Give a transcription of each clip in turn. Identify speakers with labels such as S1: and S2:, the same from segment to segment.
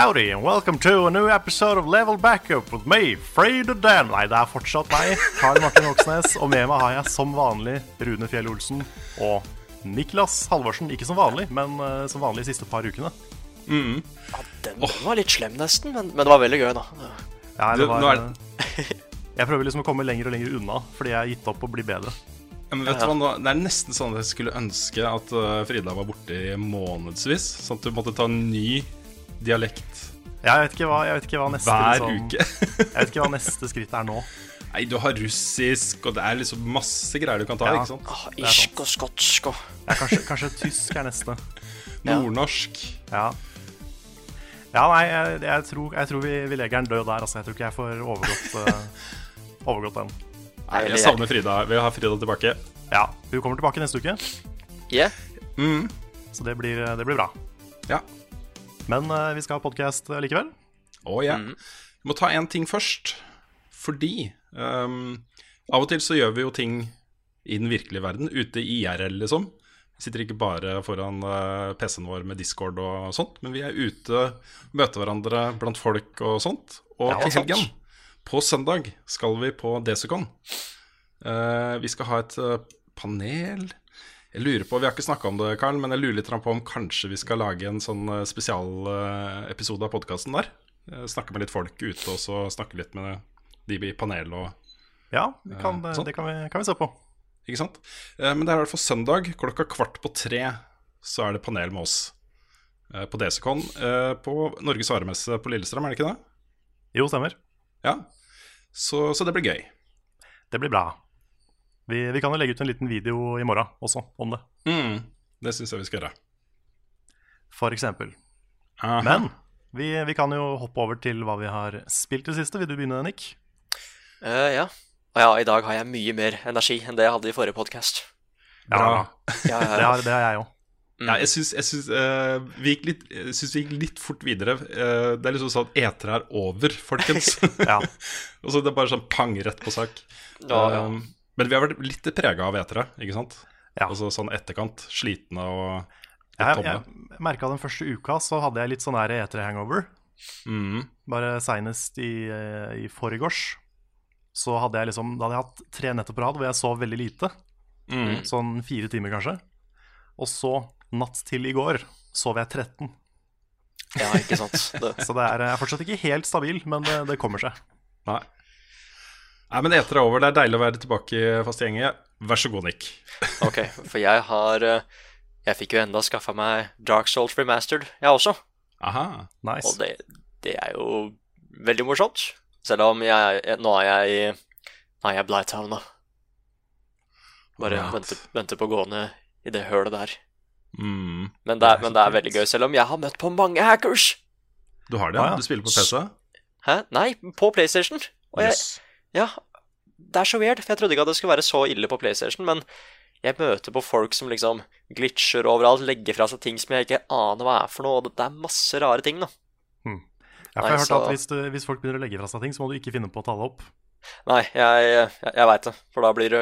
S1: Howdy, and welcome to a new episode of Level Backup with me, the Dan. Nei, det er fortsatt meg, Karl Martin Oksnes, og med meg har jeg som vanlig Rune Fjell Olsen og Niklas Halvorsen. Ikke som vanlig, men uh, som vanlig de siste par ukene.
S2: Den, den var litt slem, nesten, men, men det var veldig gøy, da.
S1: Ja, det var,
S3: nå er
S1: eh, jeg prøver liksom å komme lenger og lenger unna, fordi jeg har gitt opp å bli bedre.
S3: Ja, men vet du hva, Det er nesten sånn at jeg skulle ønske at uh, Frida var borte i månedsvis. Sånn at du måtte ta en ny dialekt
S1: Jeg vet ikke hva, jeg vet ikke hva neste
S3: hver
S1: liksom,
S3: uke.
S1: Jeg vet ikke hva neste skritt er nå.
S3: Nei, du har russisk, og det er liksom masse greier du kan ta.
S1: Ja.
S3: ikke sant?
S2: Ah,
S1: er
S2: irsk og skotsk og
S1: Ja, kanskje, kanskje tysk er neste.
S3: Nordnorsk.
S1: Ja. Ja, nei, jeg, jeg, tror, jeg tror vi, vi legger den død der. Altså. Jeg tror ikke jeg får overgått, uh, overgått den.
S3: Nei, jeg savner Frida. Vi har Frida tilbake.
S1: Ja, Hun kommer tilbake neste uke,
S2: Yeah.
S1: så det blir, det blir bra.
S3: Ja.
S1: Men uh, vi skal ha podkast likevel.
S3: Å ja. Vi må ta én ting først. Fordi um, av og til så gjør vi jo ting i den virkelige verden, ute i IRL, liksom. Vi sitter ikke bare foran uh, PC-en vår med Discord og sånt, men vi er ute, møter hverandre blant folk og sånt. Og
S1: Ja,
S3: til helgen, på søndag, skal vi på Desicon. Uh, vi skal ha et eh, panel. Jeg lurer på, Vi har ikke snakka om det, Karl, men jeg lurer litt på om kanskje vi skal lage en sånn eh, spesialepisode av podkasten der. Eh, Snakke med litt folk ute, og så snakke litt med de i panel og
S1: Ja, det kan,
S3: sånn.
S1: det kan vi, kan vi se på.
S3: Ikke sant? Eh, Men det er i hvert fall søndag klokka kvart på tre. Så er det panel med oss eh, på Desicon eh, på Norges varemesse på Lillestrøm, er det ikke det?
S1: Jo, stemmer.
S3: Ja. Så, så det blir gøy.
S1: Det blir bra. Vi, vi kan jo legge ut en liten video i morgen også om det,
S3: Mm, det syns jeg vi skal gjøre.
S1: for eksempel.
S3: Aha.
S1: Men vi, vi kan jo hoppe over til hva vi har spilt i det siste. Vil du begynne, Nick?
S2: Uh, ja. Og ja, i dag har jeg mye mer energi enn det jeg hadde i forrige podkast.
S3: Ja,
S2: Ja, ja,
S1: Det
S2: ja.
S1: har, det har jeg òg.
S3: Ja, jeg syns, jeg syns, eh, vi gikk litt, syns vi gikk litt fort videre. Uh, det er liksom sånn at etere er over, folkens. Og så det er bare sånn pang rett på sak.
S2: Ja, ja.
S3: Um, men vi har vært litt prega av etere, ikke sant?
S1: Ja.
S3: Altså sånn etterkant. Slitne og, og
S1: Jeg,
S3: tomme.
S1: jeg merka den første uka så hadde jeg litt sånn der etere-hangover.
S3: Mm.
S1: Bare seinest i, eh, i forgårs så hadde jeg liksom Da hadde jeg hatt tre netter på rad hvor jeg sov veldig lite.
S3: Mm.
S1: Sånn fire timer, kanskje. Og så, natt til i går, sov jeg 13.
S2: ja, ikke sant. Det,
S1: Så det er, jeg er fortsatt ikke helt stabil, men det, det kommer seg.
S3: Nei. Nei, men eter er over. Det er deilig å være tilbake i faste gjengen. Vær så god, Nick.
S2: ok, for jeg har eh, Jeg fikk jo enda skaffa meg Dark Souls Remastered, jeg også.
S3: Aha.
S1: Nice.
S2: Og det, det er jo veldig morsomt. Selv om jeg, jeg nå er jeg i Nei, jeg er jeg Blighttown, da. Bare
S3: Right.
S2: venter, venter på å gå ned i det hølet der.
S3: Mm.
S2: Men det, er,
S3: Det
S2: men det er veldig gøy, selv om jeg har møtt på mange hackers.
S3: Du har det,
S1: Ah,
S3: ja?
S1: ja.
S3: Du spiller på PC?
S2: Hæ? Nei, på PlayStation. Og jeg,
S3: Yes.
S2: Ja, det er så weird, for jeg trodde ikke at det skulle være så ille på PlayStation, men jeg møter på folk som liksom glitcher overalt, legger fra seg ting som jeg ikke aner hva er for noe, og det- er masse rare ting, da.
S1: Ja, for jeg har hørt at hvis, du, hvis folk begynner å legge fra seg ting, så må du ikke finne på å ta det opp.
S2: Nei, jeg, jeg, jeg veit det, for da blir du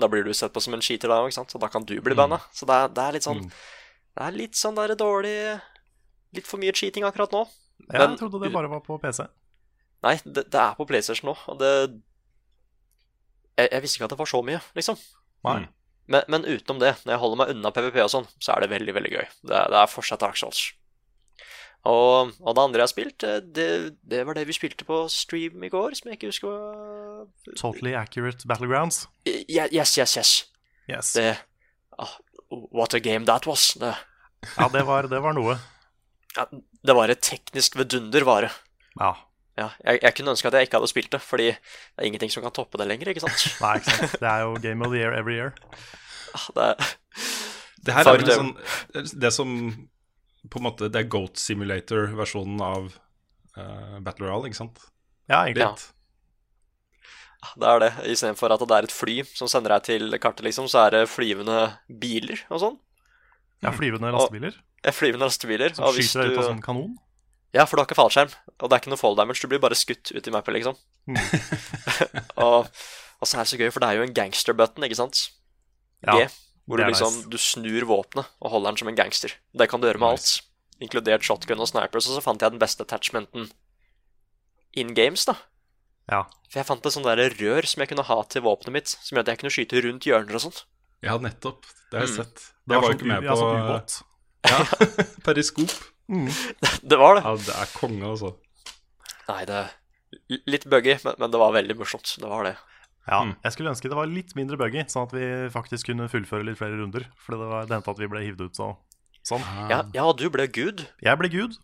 S2: da blir du sett på som en cheater da, ikke sant? Så da kan du bli banna. Så det er, det er litt sånn
S1: Mm.
S2: Det er litt sånn der dårlig Litt for mye cheating akkurat nå.
S1: Ja, jeg trodde det bare var på PC.
S2: Nei, det, det er på PlayStation nå, og det jeg, jeg visste ikke at det var så mye, liksom.
S1: Nei.
S2: Men, men utenom det, når jeg holder meg unna PVP og sånn, så er det veldig, veldig gøy. Det, er- det er fortsatt Dark Souls. Og, og det andre jeg har spilt, eh, det, det var det vi spilte på stream i går, som jeg ikke husker hva
S1: Totally accurate battlegrounds.
S2: Yes, yes, yes.
S1: Yes.
S2: Det oh, What a game that was. Det,
S1: Ja, det var, det var noe.
S2: Ja, det var et teknisk vidunder, var det.
S1: Ja.
S2: Ja, jeg, jeg kunne ønske at jeg ikke hadde spilt det, fordi det er ingenting som kan toppe det lenger, ikke sant?
S1: Nei, ikke sant. Det er jo Game of the Year every year.
S2: Ah, Det
S3: Det her er sånn Det som på en måte Det er Goat Simulator-versjonen av uh, Battle Royale, ikke sant?
S1: Ja, egentlig.
S2: ja. det er det. Istedenfor at det er et fly som sender deg til kartet, liksom, så er det flyvende biler og sånn.
S1: Ja, flyvende lastebiler
S2: Ja, Flyvende lastebiler.
S1: som
S2: og hvis
S1: skyter deg ut av sånn kanon.
S2: Ja, for du har ikke fallskjerm, og det er ikke noe fall damage. Du blir bare skutt ut i mappet, liksom.
S1: Mm.
S2: og, og så er det så gøy, for det er jo en gangster-button, ikke sant?
S1: Ja,
S2: G, hvor
S1: det
S2: du liksom
S1: nice.
S2: du snur våpenet og holder den som en gangster. Det kan du gjøre med
S3: Nice.
S2: alt, inkludert shotgun og snipers. Og så fant jeg den beste attachmenten in games, da.
S1: Ja.
S2: For jeg fant et sånt der rør som jeg kunne ha til våpenet mitt, som gjør at jeg kunne skyte rundt hjørner og sånt.
S3: Ja, nettopp. Det har jeg
S2: Mm.
S3: sett.
S1: Det
S3: Jeg var jo
S1: sånn
S3: ikke med
S1: ja,
S3: på
S1: sånn ubåt.
S3: Ja, Periskop.
S2: Det var det.
S3: Ja, det er konge, altså.
S2: Nei, det Litt buggy, men, men det var veldig morsomt. Det var det.
S1: Ja,
S3: Mm.
S1: jeg skulle ønske det var litt mindre buggy, sånn at vi faktisk kunne fullføre litt flere runder. For det, var, det hendte at vi ble hivd ut så, sånn.
S2: Ja, ja, du ble gud.
S1: Jeg ble gud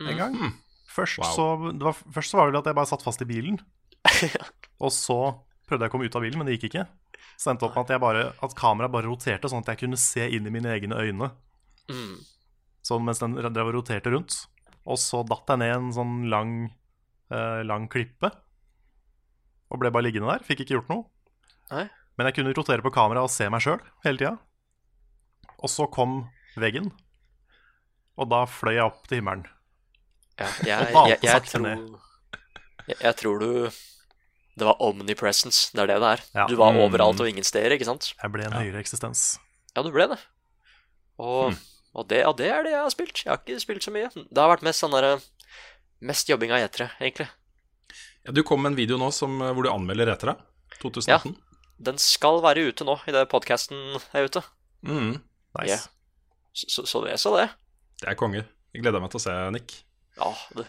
S1: en gang.
S3: Mm.
S1: Først,
S3: Wow.
S1: så, det var, først så var det vel at jeg bare satt fast i bilen. Og så prøvde jeg å komme ut av bilen, men det gikk ikke. Så endte opp med at, bare, at kameraet bare roterte, sånn at jeg kunne se inn i mine egne øyne.
S2: Mm.
S1: Sånn mens den drev og roterte rundt. Og så datt jeg ned en sånn lang, eh, lang klippe. Og ble bare liggende der. Fikk ikke gjort noe.
S2: Nei.
S1: Men jeg kunne rotere på kameraet og se meg sjøl hele tida. Og så kom veggen. Og da fløy jeg opp til himmelen.
S2: Ja, jeg,
S1: Og
S2: jeg, jeg,
S1: jeg,
S2: tror, jeg, jeg tror du Det var omnipresence, det er det det er.
S1: Ja.
S2: Du var
S3: Mm.
S2: overalt og ingen steder, ikke sant?
S1: Jeg ble en høyere eksistens.
S2: Ja, du ble det. Og,
S3: Hmm.
S2: Og det, og det er det jeg har spilt. Jeg har ikke spilt så mye. Det har vært mest sånn derre Mest jobbing av etere, egentlig.
S3: Ja, du kom med en video nå som, eh, hvor du anmelder Etere 2018.
S2: Den skal være ute nå, idet podkasten er ute.
S3: Mm.
S1: Nice.
S2: Yeah. Så, så, så det, så det.
S3: Det er konge. Jeg gleder meg til å se, Nick.
S2: Ja, det,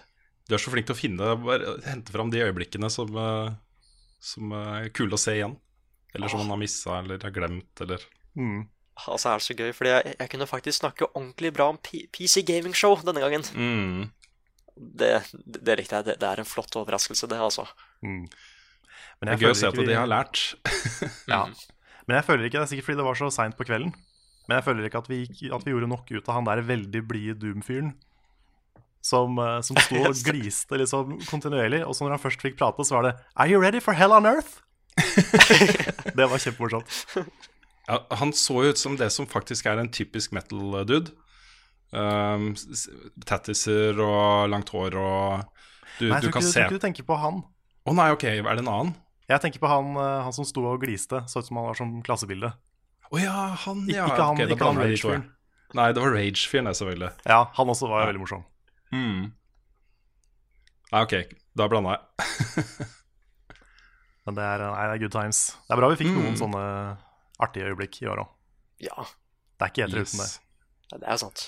S3: Du er så flink til å finne bare hente fram de øyeblikkene som, eh, som eh, er kule å se igjen. Eller som man har missa eller har glemt, eller
S1: Mm.
S2: Altså er det så gøy, fordi jeg, jeg kunne faktisk snakke ordentlig bra om P PC Gaming Show denne gangen.
S3: mm.
S2: Det, det, det likte jeg. Det, det er en flott overraskelse, det, altså.
S1: Mm. Men
S3: Det er gøy å se at
S1: vi-
S3: de har lært.
S1: Ja. Men jeg føler ikke, det er sikkert fordi det var så seint på kvelden, men jeg føler ikke at vi, at vi gjorde nok ut av han der veldig blide Doom-fyren. Som, eh, som sto og gliste liksom kontinuerlig. Og så når han først fikk prate, så var det Are you ready for hell on earth? det var kjempemorsomt.
S3: Ja, han så ut som det som faktisk er en typisk metal-dude. Um, tattiser og langt hår og Du,
S1: Nei, jeg
S3: du
S1: tror
S3: kan
S1: ikke,
S3: se
S1: jeg tror ikke du tenker på han.
S3: Å nei, ok, er det en annen?
S1: Jeg tenker på han, eh, han som sto og gliste. Så ut som han var som klassebilde.
S3: Å ja, han, ja.
S1: ikke han,
S3: okay,
S1: ikke han Rage-fyren.
S3: Nei, det var Rage-fyren, det, selvfølgelig.
S1: Ja, han også var veldig morsom.
S3: Mm. Nei, ok, da blanda jeg.
S1: Men det er, nei, det er good times. Det er bra vi fikk noen
S3: Mm.
S1: sånne artige øyeblikk i år òg.
S2: Ja,
S1: Det er ikke etter uten det.
S3: Ja,
S2: det er sant.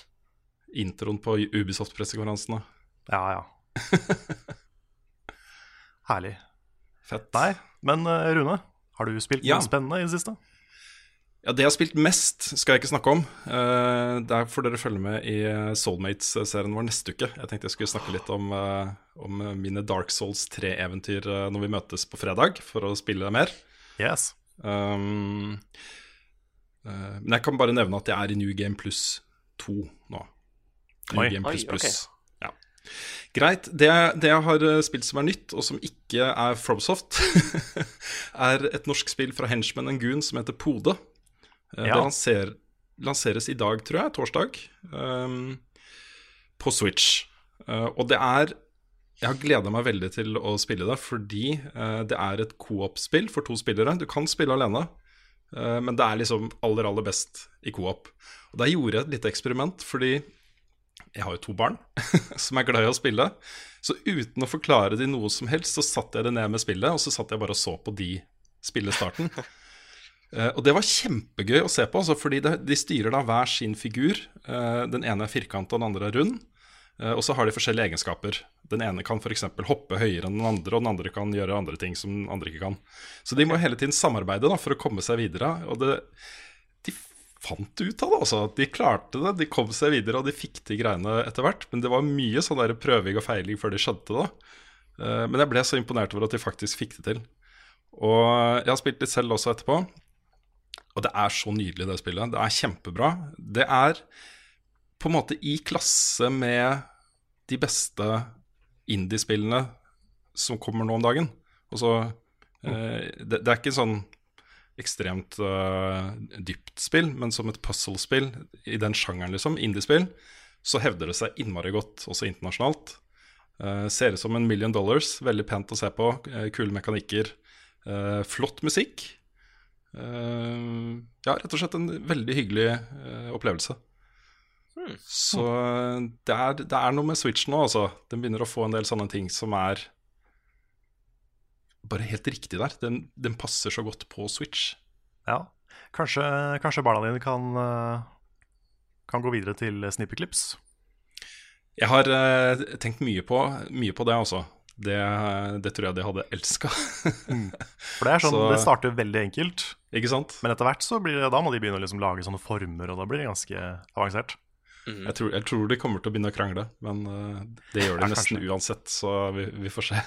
S3: Introen på Ubisoft-pressekonferansen, da.
S1: Ja, ja. Herlig.
S3: Fett.
S1: Nei, men eh, Rune, har du spilt
S3: Ja.
S1: noe spennende i det siste?
S3: Ja, Det jeg har spilt mest, skal jeg ikke snakke om. Det der får dere følge med i eh, Soulmates-serien vår neste uke. Jeg tenkte jeg skulle snakke litt om, eh, om mine Dark Souls 3-eventyr eh, når vi møtes på fredag, for å spille mer.
S1: Yes.
S3: Um, uh, men jeg kan bare nevne at jeg er i New Game Plus 2 nå. New
S1: Oi.
S3: Game Plus
S2: Plus.
S3: Plus. Ja. Greit. Det, det jeg har eh, spilt som er nytt, og som ikke er Fromsoft, er et norsk spill fra Henchman and Goon som heter Pode. Eh,
S1: Ja.
S3: Det lanser, lanseres i dag, tror jeg, torsdag, um, på Switch. Uh, og det er Jeg har gleda meg veldig til å spille det, fordi eh, det er et co-op-spill for to spillere. Du kan spille alene, eh, men det er liksom aller, aller best i co-op. Og Der gjorde jeg et lite eksperiment, fordi jeg har jo to barn som er glad i å spille. Så uten å forklare de noe som helst, så satte jeg det ned med spillet, og så satt jeg bare og så på de spille starten. Eh, og det var kjempegøy å se på, altså, fordi de styrer da hver sin figur. Den ene er firkanta, den andre er rund. Eh, og så har de forskjellige egenskaper. Den ene kan f.eks. hoppe høyere enn den andre, og den andre kan gjøre andre ting som den andre ikke kan. Så de må hele tiden samarbeide da, for å komme seg videre. Og det, de fant ut av det, altså. De klarte det. De kom seg videre, og de fikk til greiene etter hvert. Men det var mye sånn der prøving og feiling før de skjønte det. Eh, Men jeg ble så imponert over at de faktisk fikk det til. Og jeg har spilt litt selv også etterpå. Og det er så nydelig, det spillet. Det er kjempebra. Det er på en måte i klasse med de beste indie-spillene som kommer nå om dagen. Så, eh, det, det er ikke sånn ekstremt uh, dypt spill, men som et puzzle-spill i den sjangeren, liksom, indie-spill, så hevder det seg innmari godt også internasjonalt. Uh, ser ut som en million dollars, veldig pent å se på, uh, kule mekanikker, flott musikk. Ja, rett og slett en veldig hyggelig eh, opplevelse. Så det er, det er noe med Switch nå, altså. Den begynner å få en del sånne ting som er bare helt riktig der. Den, den passer så godt på Switch.
S1: Ja. Kanskje, kanskje barna dine kan, eh, kan gå videre til snippeklips?
S3: Jeg har eh, tenkt mye på, mye på det altså. Det, det tror jeg de hadde elska.
S1: For det er sånn,
S3: Så-
S1: det starter veldig enkelt,
S3: Ikke sant?
S1: men etter hvert så blir det, da må de begynne å liksom lage sånne former, og da blir det ganske avansert.
S3: Jeg tror, jeg tror de kommer til å begynne å krangle, men uh, det gjør de
S1: Ja,
S3: nesten
S1: kanskje.
S3: uansett, så vi, vi får se.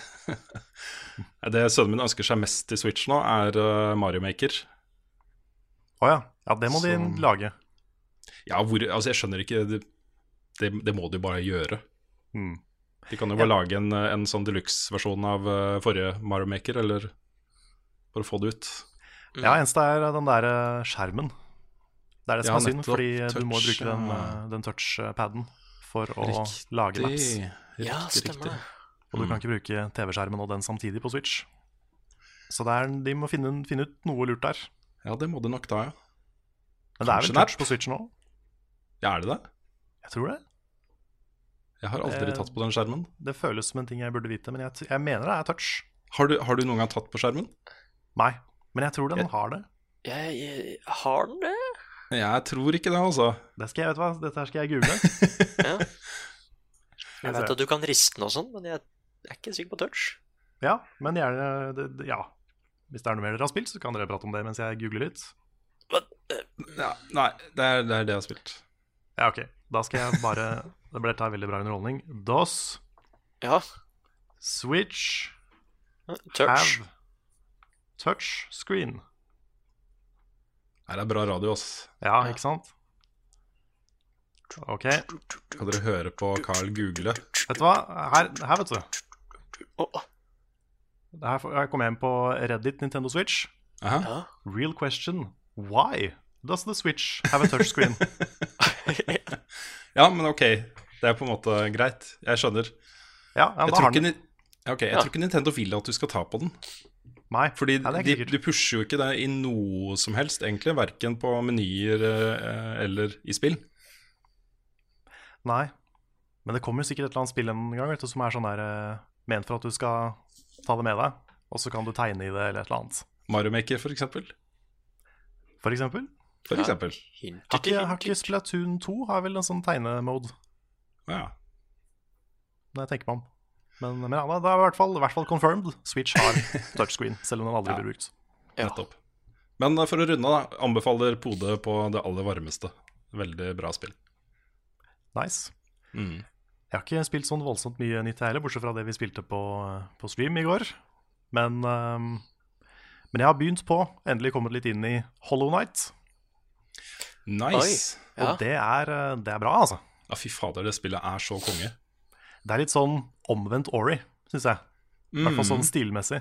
S3: det sønnen min ønsker seg mest til Switch nå, er uh, Mario Maker.
S1: Å ja. ja, det må de lage.
S3: Ja, hvor, altså jeg skjønner ikke Det, det, det må de bare gjøre.
S1: Mm.
S3: De kan jo bare lage en, en sånn deluxe-versjon av uh, forrige Mario Maker, eller bare få det ut.
S1: Ja, eneste er den der skjermen. Det er det som
S3: Ja,
S1: er synd, fordi touch, du må bruke den, eh, den touchpaden for å lage maps.
S3: Riktig,
S2: Ja,
S3: riktig,
S2: stemmer
S3: riktig.
S1: Og du kan ikke bruke TV-skjermen og den samtidig på Switch. Så det er, de må finne, finne ut noe lurt der.
S3: Ja, det må det nok da, ja.
S1: Men det er vel touch på Switch nå?
S3: Ja, er det det?
S1: Jeg tror det.
S3: Jeg har aldri
S1: Eh,
S3: tatt på den skjermen.
S1: Det føles som en ting jeg burde vite, men jeg, jeg mener det er touch.
S3: Har du, har du noen gang tatt på skjermen?
S1: Nei, men jeg tror den
S3: Jeg-
S1: har det.
S2: Jeg, jeg, har den det?
S3: Jeg tror ikke det, altså.
S1: Det skal jeg, vet du hva, Dette her skal jeg google.
S2: Ja. Jeg vet at du kan riste den og sånn, men jeg er ikke sikker på touch.
S1: Ja, men gjerne Ja. Hvis det er noe mer dere har spilt, så kan dere prate om det mens jeg googler litt.
S3: Ja, nei, det er, det er det jeg har spilt.
S1: Ja, ok. Da skal jeg bare Det ble dette veldig bra underholdning. DOS,
S2: Ja,
S1: Switch,
S2: touch.
S1: have touch screen.
S3: Her er bra radio, ass.
S1: Ja, ikke sant? Ok.
S3: Kan dere høre på Carl google?
S1: Vet du hva? Her, her vet du. Her, her kom jeg inn på Reddit Nintendo Switch.
S3: Aha.
S2: ja.
S1: Real question. Why does the Switch have a touchscreen?
S3: Ja, men ok. Det er på en måte greit. Jeg skjønner.
S1: Ja,
S3: Jeg
S1: da
S3: tror
S1: har
S3: ikke,
S1: den
S3: Ni- Ok, jeg
S2: Ja.
S3: tror ikke Nintendo vil at du skal ta på den.
S1: Nei,
S3: Fordi
S1: Nei, det er
S3: de, du pusher jo ikke det i noe som helst, egentlig. Verken på menyer eh, eller i spill.
S1: Nei. Men det kommer jo sikkert et eller annet spill en gang vet du, som er sånn der eh, ment for at du skal ta det med deg, og så kan du tegne i det eller et eller annet.
S3: Mario Maker, for eksempel.
S1: For eksempel.
S3: For
S2: Ja.
S3: eksempel.
S2: Hint,
S1: Har ikke,
S2: hint,
S1: har ikke. Splatoon 2 har vel en sånn tegnemode,
S3: Ja.
S1: når jeg tenker meg om. Men, men ja, det er i hvert fall, i hvert fall confirmed. Switch har touchscreen, selv om den aldri
S3: Ja.
S1: blir brukt.
S2: Ja.
S3: Nettopp. Men eh, for å runde, da. Anbefaler Pode på det aller varmeste. Veldig bra spill.
S1: Nice.
S3: Mm.
S1: Jeg har ikke spilt sånn voldsomt mye nytt heller, bortsett fra det vi spilte på, på stream i går. Men, um, men jeg har begynt på, endelig kommet litt inn i Hollow Night.
S3: Nice.
S2: Ja.
S1: Og det er, eh, det er bra, altså.
S3: Ja, fy fader, det spillet er så konge.
S1: Det er litt sånn omvendt Ori, syns jeg. I hvert fall sånn stilmessig.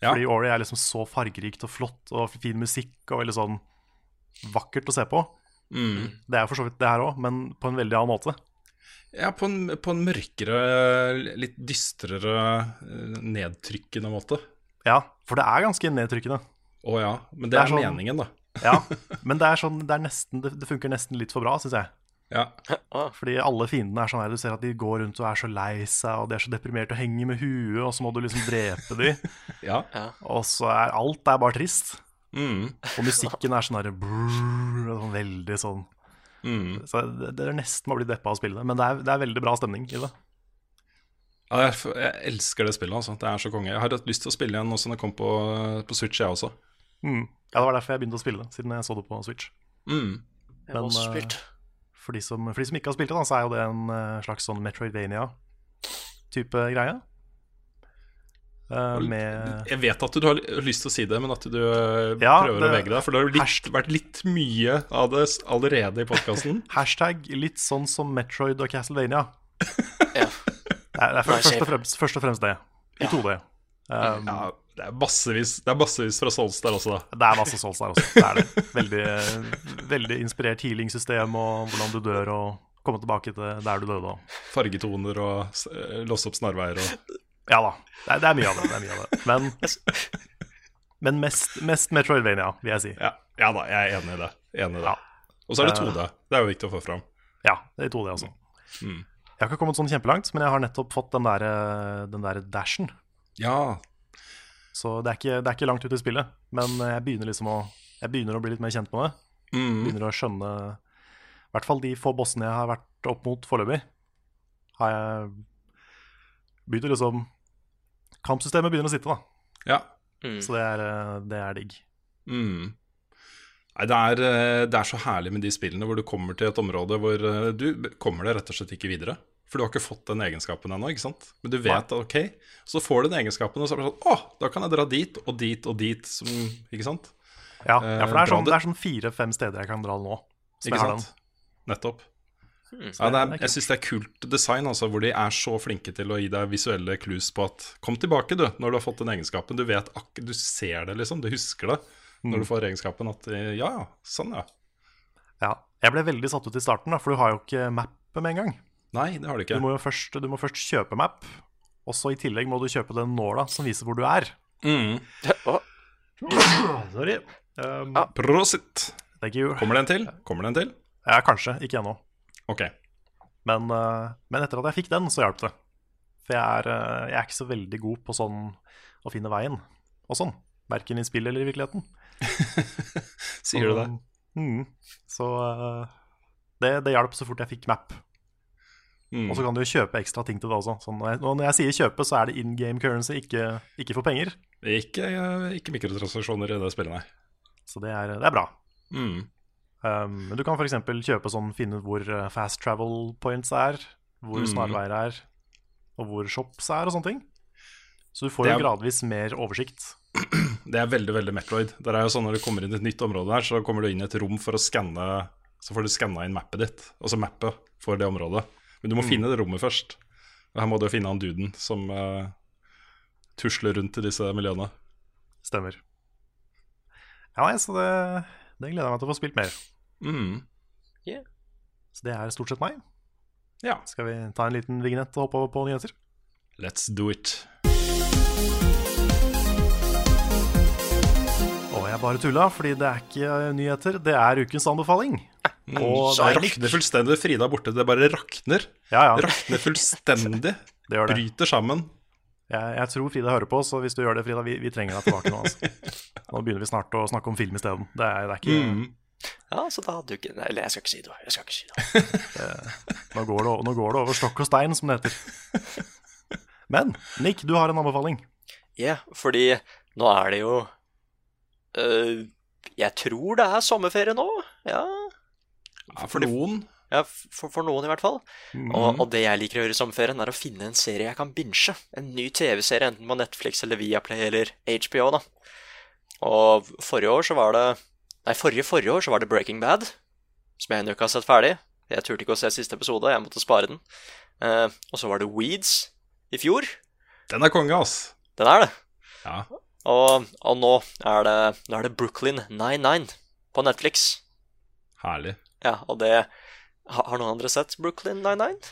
S3: Ja.
S1: Fordi Ori er liksom så fargerikt og flott og fin musikk og veldig sånn vakkert å se på.
S3: Mm.
S1: Det er for så vidt det her òg, men på en veldig annen måte.
S3: Ja, på en, på en mørkere, litt dystrere, eh, nedtrykkende måte.
S1: Ja, for det er ganske nedtrykkende.
S3: Å ja. Men det,
S1: Det er
S3: er,
S1: sånn-
S3: meningen, da.
S1: Ja, Men det er sånn, det, er nesten, det, det funker nesten litt for bra, syns jeg.
S3: Ja.
S2: Ah,
S1: Fordi alle fiendene er sånn her, du ser at de går rundt og er så lei seg, og de er så deprimerte og henger med huet, og så må du liksom drepe de,
S3: ja.
S1: og så er alt er bare trist.
S3: Mm.
S1: Og musikken er sånn her brrr, sånn veldig sånn
S3: Mm.
S1: Så det, det er nesten å bli deppa av å spille det, men det er, det er veldig bra stemning i det.
S3: Ja, jeg, jeg elsker det spillet, altså. Det er så konge. Jeg har hatt lyst til å spille igjen nå som det kom på, på Switch, jeg også.
S1: Mm. Ja, Det var derfor jeg begynte å spille det, siden jeg så det på Switch.
S3: Mm.
S2: Jeg har også
S1: eh,
S2: spilt.
S1: For, de som, for de som ikke har spilt det, da, så er jo det en eh, slags sånn Metroidvania-type greie. Uh, med
S3: Jeg vet at du har lyst til å si det, men at du øh,
S1: Ja,
S3: prøver
S1: det-
S3: å vegge deg. For det har jo Hasht... vært litt mye av det allerede i podkasten.
S1: hashtag litt sånn som Metroid og Castlevania.
S2: Ja.
S1: Det er, det er først,
S2: først,
S1: og fremst, først og fremst det. I 2D. Um,
S3: Ja, det er massevis, det er massevis fra Souls der også, da.
S1: Det er masse Souls der også. Det er det. Veldig, veldig inspirert healing-system og hvordan du dør og komme tilbake til der du døde. og-
S3: Fargetoner og øh, låse opp snarveier og
S1: Ja da. Det er, det er mye av det. det, mye av det. Men, men mest, mest Metroidvania, vil jeg si.
S3: Ja, ja da, jeg er enig i det. Enig i det.
S1: Ja.
S3: Og så er det 2D. Det er jo viktig å få fram.
S1: Ja, det er 2D også.
S3: Mm.
S1: Jeg har ikke kommet sånn kjempelangt, men jeg har nettopp fått den der, den der dashen.
S3: Ja,
S1: Så det er, ikke, det er ikke langt ut i spillet. Men jeg begynner liksom å Jeg begynner å bli litt mer kjent med det.
S3: mm.
S1: Begynner å skjønne I hvert fall de få bossene jeg har vært opp mot foreløpig, har jeg begynt å liksom Kampsystemet begynner å sitte, da.
S3: ja.
S2: Mm.
S1: Så det er, eh, det er digg.
S3: Mm. Nei, det er, eh, det er så herlig med de spillene hvor du kommer til et område hvor eh, du kommer deg rett og slett ikke videre. For du har ikke fått den egenskapen ennå, ikke sant? Men du vet at ok, så får du den egenskapen, og så er det sånn Å, da kan jeg dra dit og dit og dit, som, ikke sant?
S1: Ja,
S3: Eh,
S1: ja for det er sånn,
S3: det
S1: er sånn fire-fem steder jeg kan dra nå.
S3: Ikke sant? Nettopp.
S2: Mm.
S3: Ja, det er, jeg syns det er kult design, altså, hvor de er så flinke til å gi deg visuelle clues på at Kom tilbake, du, når du har fått den egenskapen. Du vet ak du ser det, liksom. Du husker det
S1: Mm.
S3: når du får egenskapen. At eh, ja, ja, sånn, ja.
S1: Ja. Jeg ble veldig satt ut i starten, da, for du har jo ikke mappet med en gang.
S3: Nei, det har du
S1: Du må jo først, du må først kjøpe map, og så i tillegg må du kjøpe den nåla som viser hvor du er.
S3: Mm.
S1: Sorry. Um,
S2: ah,
S3: Prosit.
S1: Thank you.
S3: Kommer det en til? Kommer det en til?
S1: Ja, kanskje. Ikke ennå.
S3: Ok.
S1: Men, eh, men etter at jeg fikk den, så hjalp det. For jeg er, eh, jeg er ikke så veldig god på sånn å finne veien og sånn. Verken i spill eller i virkeligheten.
S3: Sier du det?
S1: Mm. Så eh, det, det hjalp så fort jeg fikk map.
S3: Mm.
S1: Og så kan du kjøpe ekstra ting til det også. Så når jeg, og når jeg sier kjøpe, så er det in game currency, ikke, ikke for penger.
S3: Ikke, ikke mikrotransaksjoner i det spillet, nei.
S1: Så det er, det er bra.
S3: Mm.
S1: Um, men du kan f.eks. kjøpe sånn, finne ut hvor eh, fast travel points er, hvor
S3: Mm.
S1: snarveier er, og hvor shops er, og sånne ting. Så du får jo
S3: er-
S1: gradvis mer oversikt.
S3: Det er veldig veldig Metroid. Det er jo sånn Når du kommer inn i et nytt område, her, så kommer du inn i et rom for å skanne Så får du skanna inn mappet ditt, altså mappet for det området. Men du må finne det rommet først. Og her må du finne han duden som uh, tusler rundt i disse miljøene.
S1: Stemmer. Ja, så det, det gleder jeg meg til å få spilt mer.
S3: Mm.
S1: Så det er stort sett meg.
S3: Ja,
S1: Skal vi ta en liten vignett og hoppe over på nyheter?
S3: let's do it.
S1: Og jeg bare tulla, fordi det er ikke nyheter, det er ukens anbefaling. Og det er
S3: rakner fullstendig Frida er borte. Det bare rakner.
S1: Ja, ja,
S3: Rakner fullstendig.
S1: det gjør det.
S3: Bryter sammen.
S1: Jeg, jeg tror Frida hører på, så hvis du gjør det, Frida, vi, vi trenger deg tilbake nå. Altså. Nå begynner vi snart å snakke om film isteden. Det, er- det er ikke
S3: Mm.
S2: Ja, så da hadde du ikke Eller jeg skal ikke si det. Jeg skal ikke si det.
S1: nå, går det, nå går det over stokk og stein, som det heter. Men Nick, du har en anbefaling.
S2: Ja, fordi nå er det jo øh, Jeg tror det er sommerferie nå. Ja,
S3: for noen.
S2: ja for, for noen i hvert fall. Og, og det jeg liker å gjøre i sommerferien, er å finne en serie jeg kan binche. En ny TV-serie, enten på Netflix eller Viaplay eller HBO. da. Og forrige år så var det Nei, forrige forrige år så var det Breaking Bad, som jeg ennå ikke har sett ferdig. Jeg turte ikke å se siste episode, jeg måtte spare den. Eh, og så var det Weeds i fjor.
S3: Den er konge, ass.
S2: Den er det.
S3: Ja.
S2: Og, og nå, er det, nå er det Brooklyn 99 på Netflix.
S3: Herlig.
S2: Ja, og det Har, noen andre sett Brooklyn 99?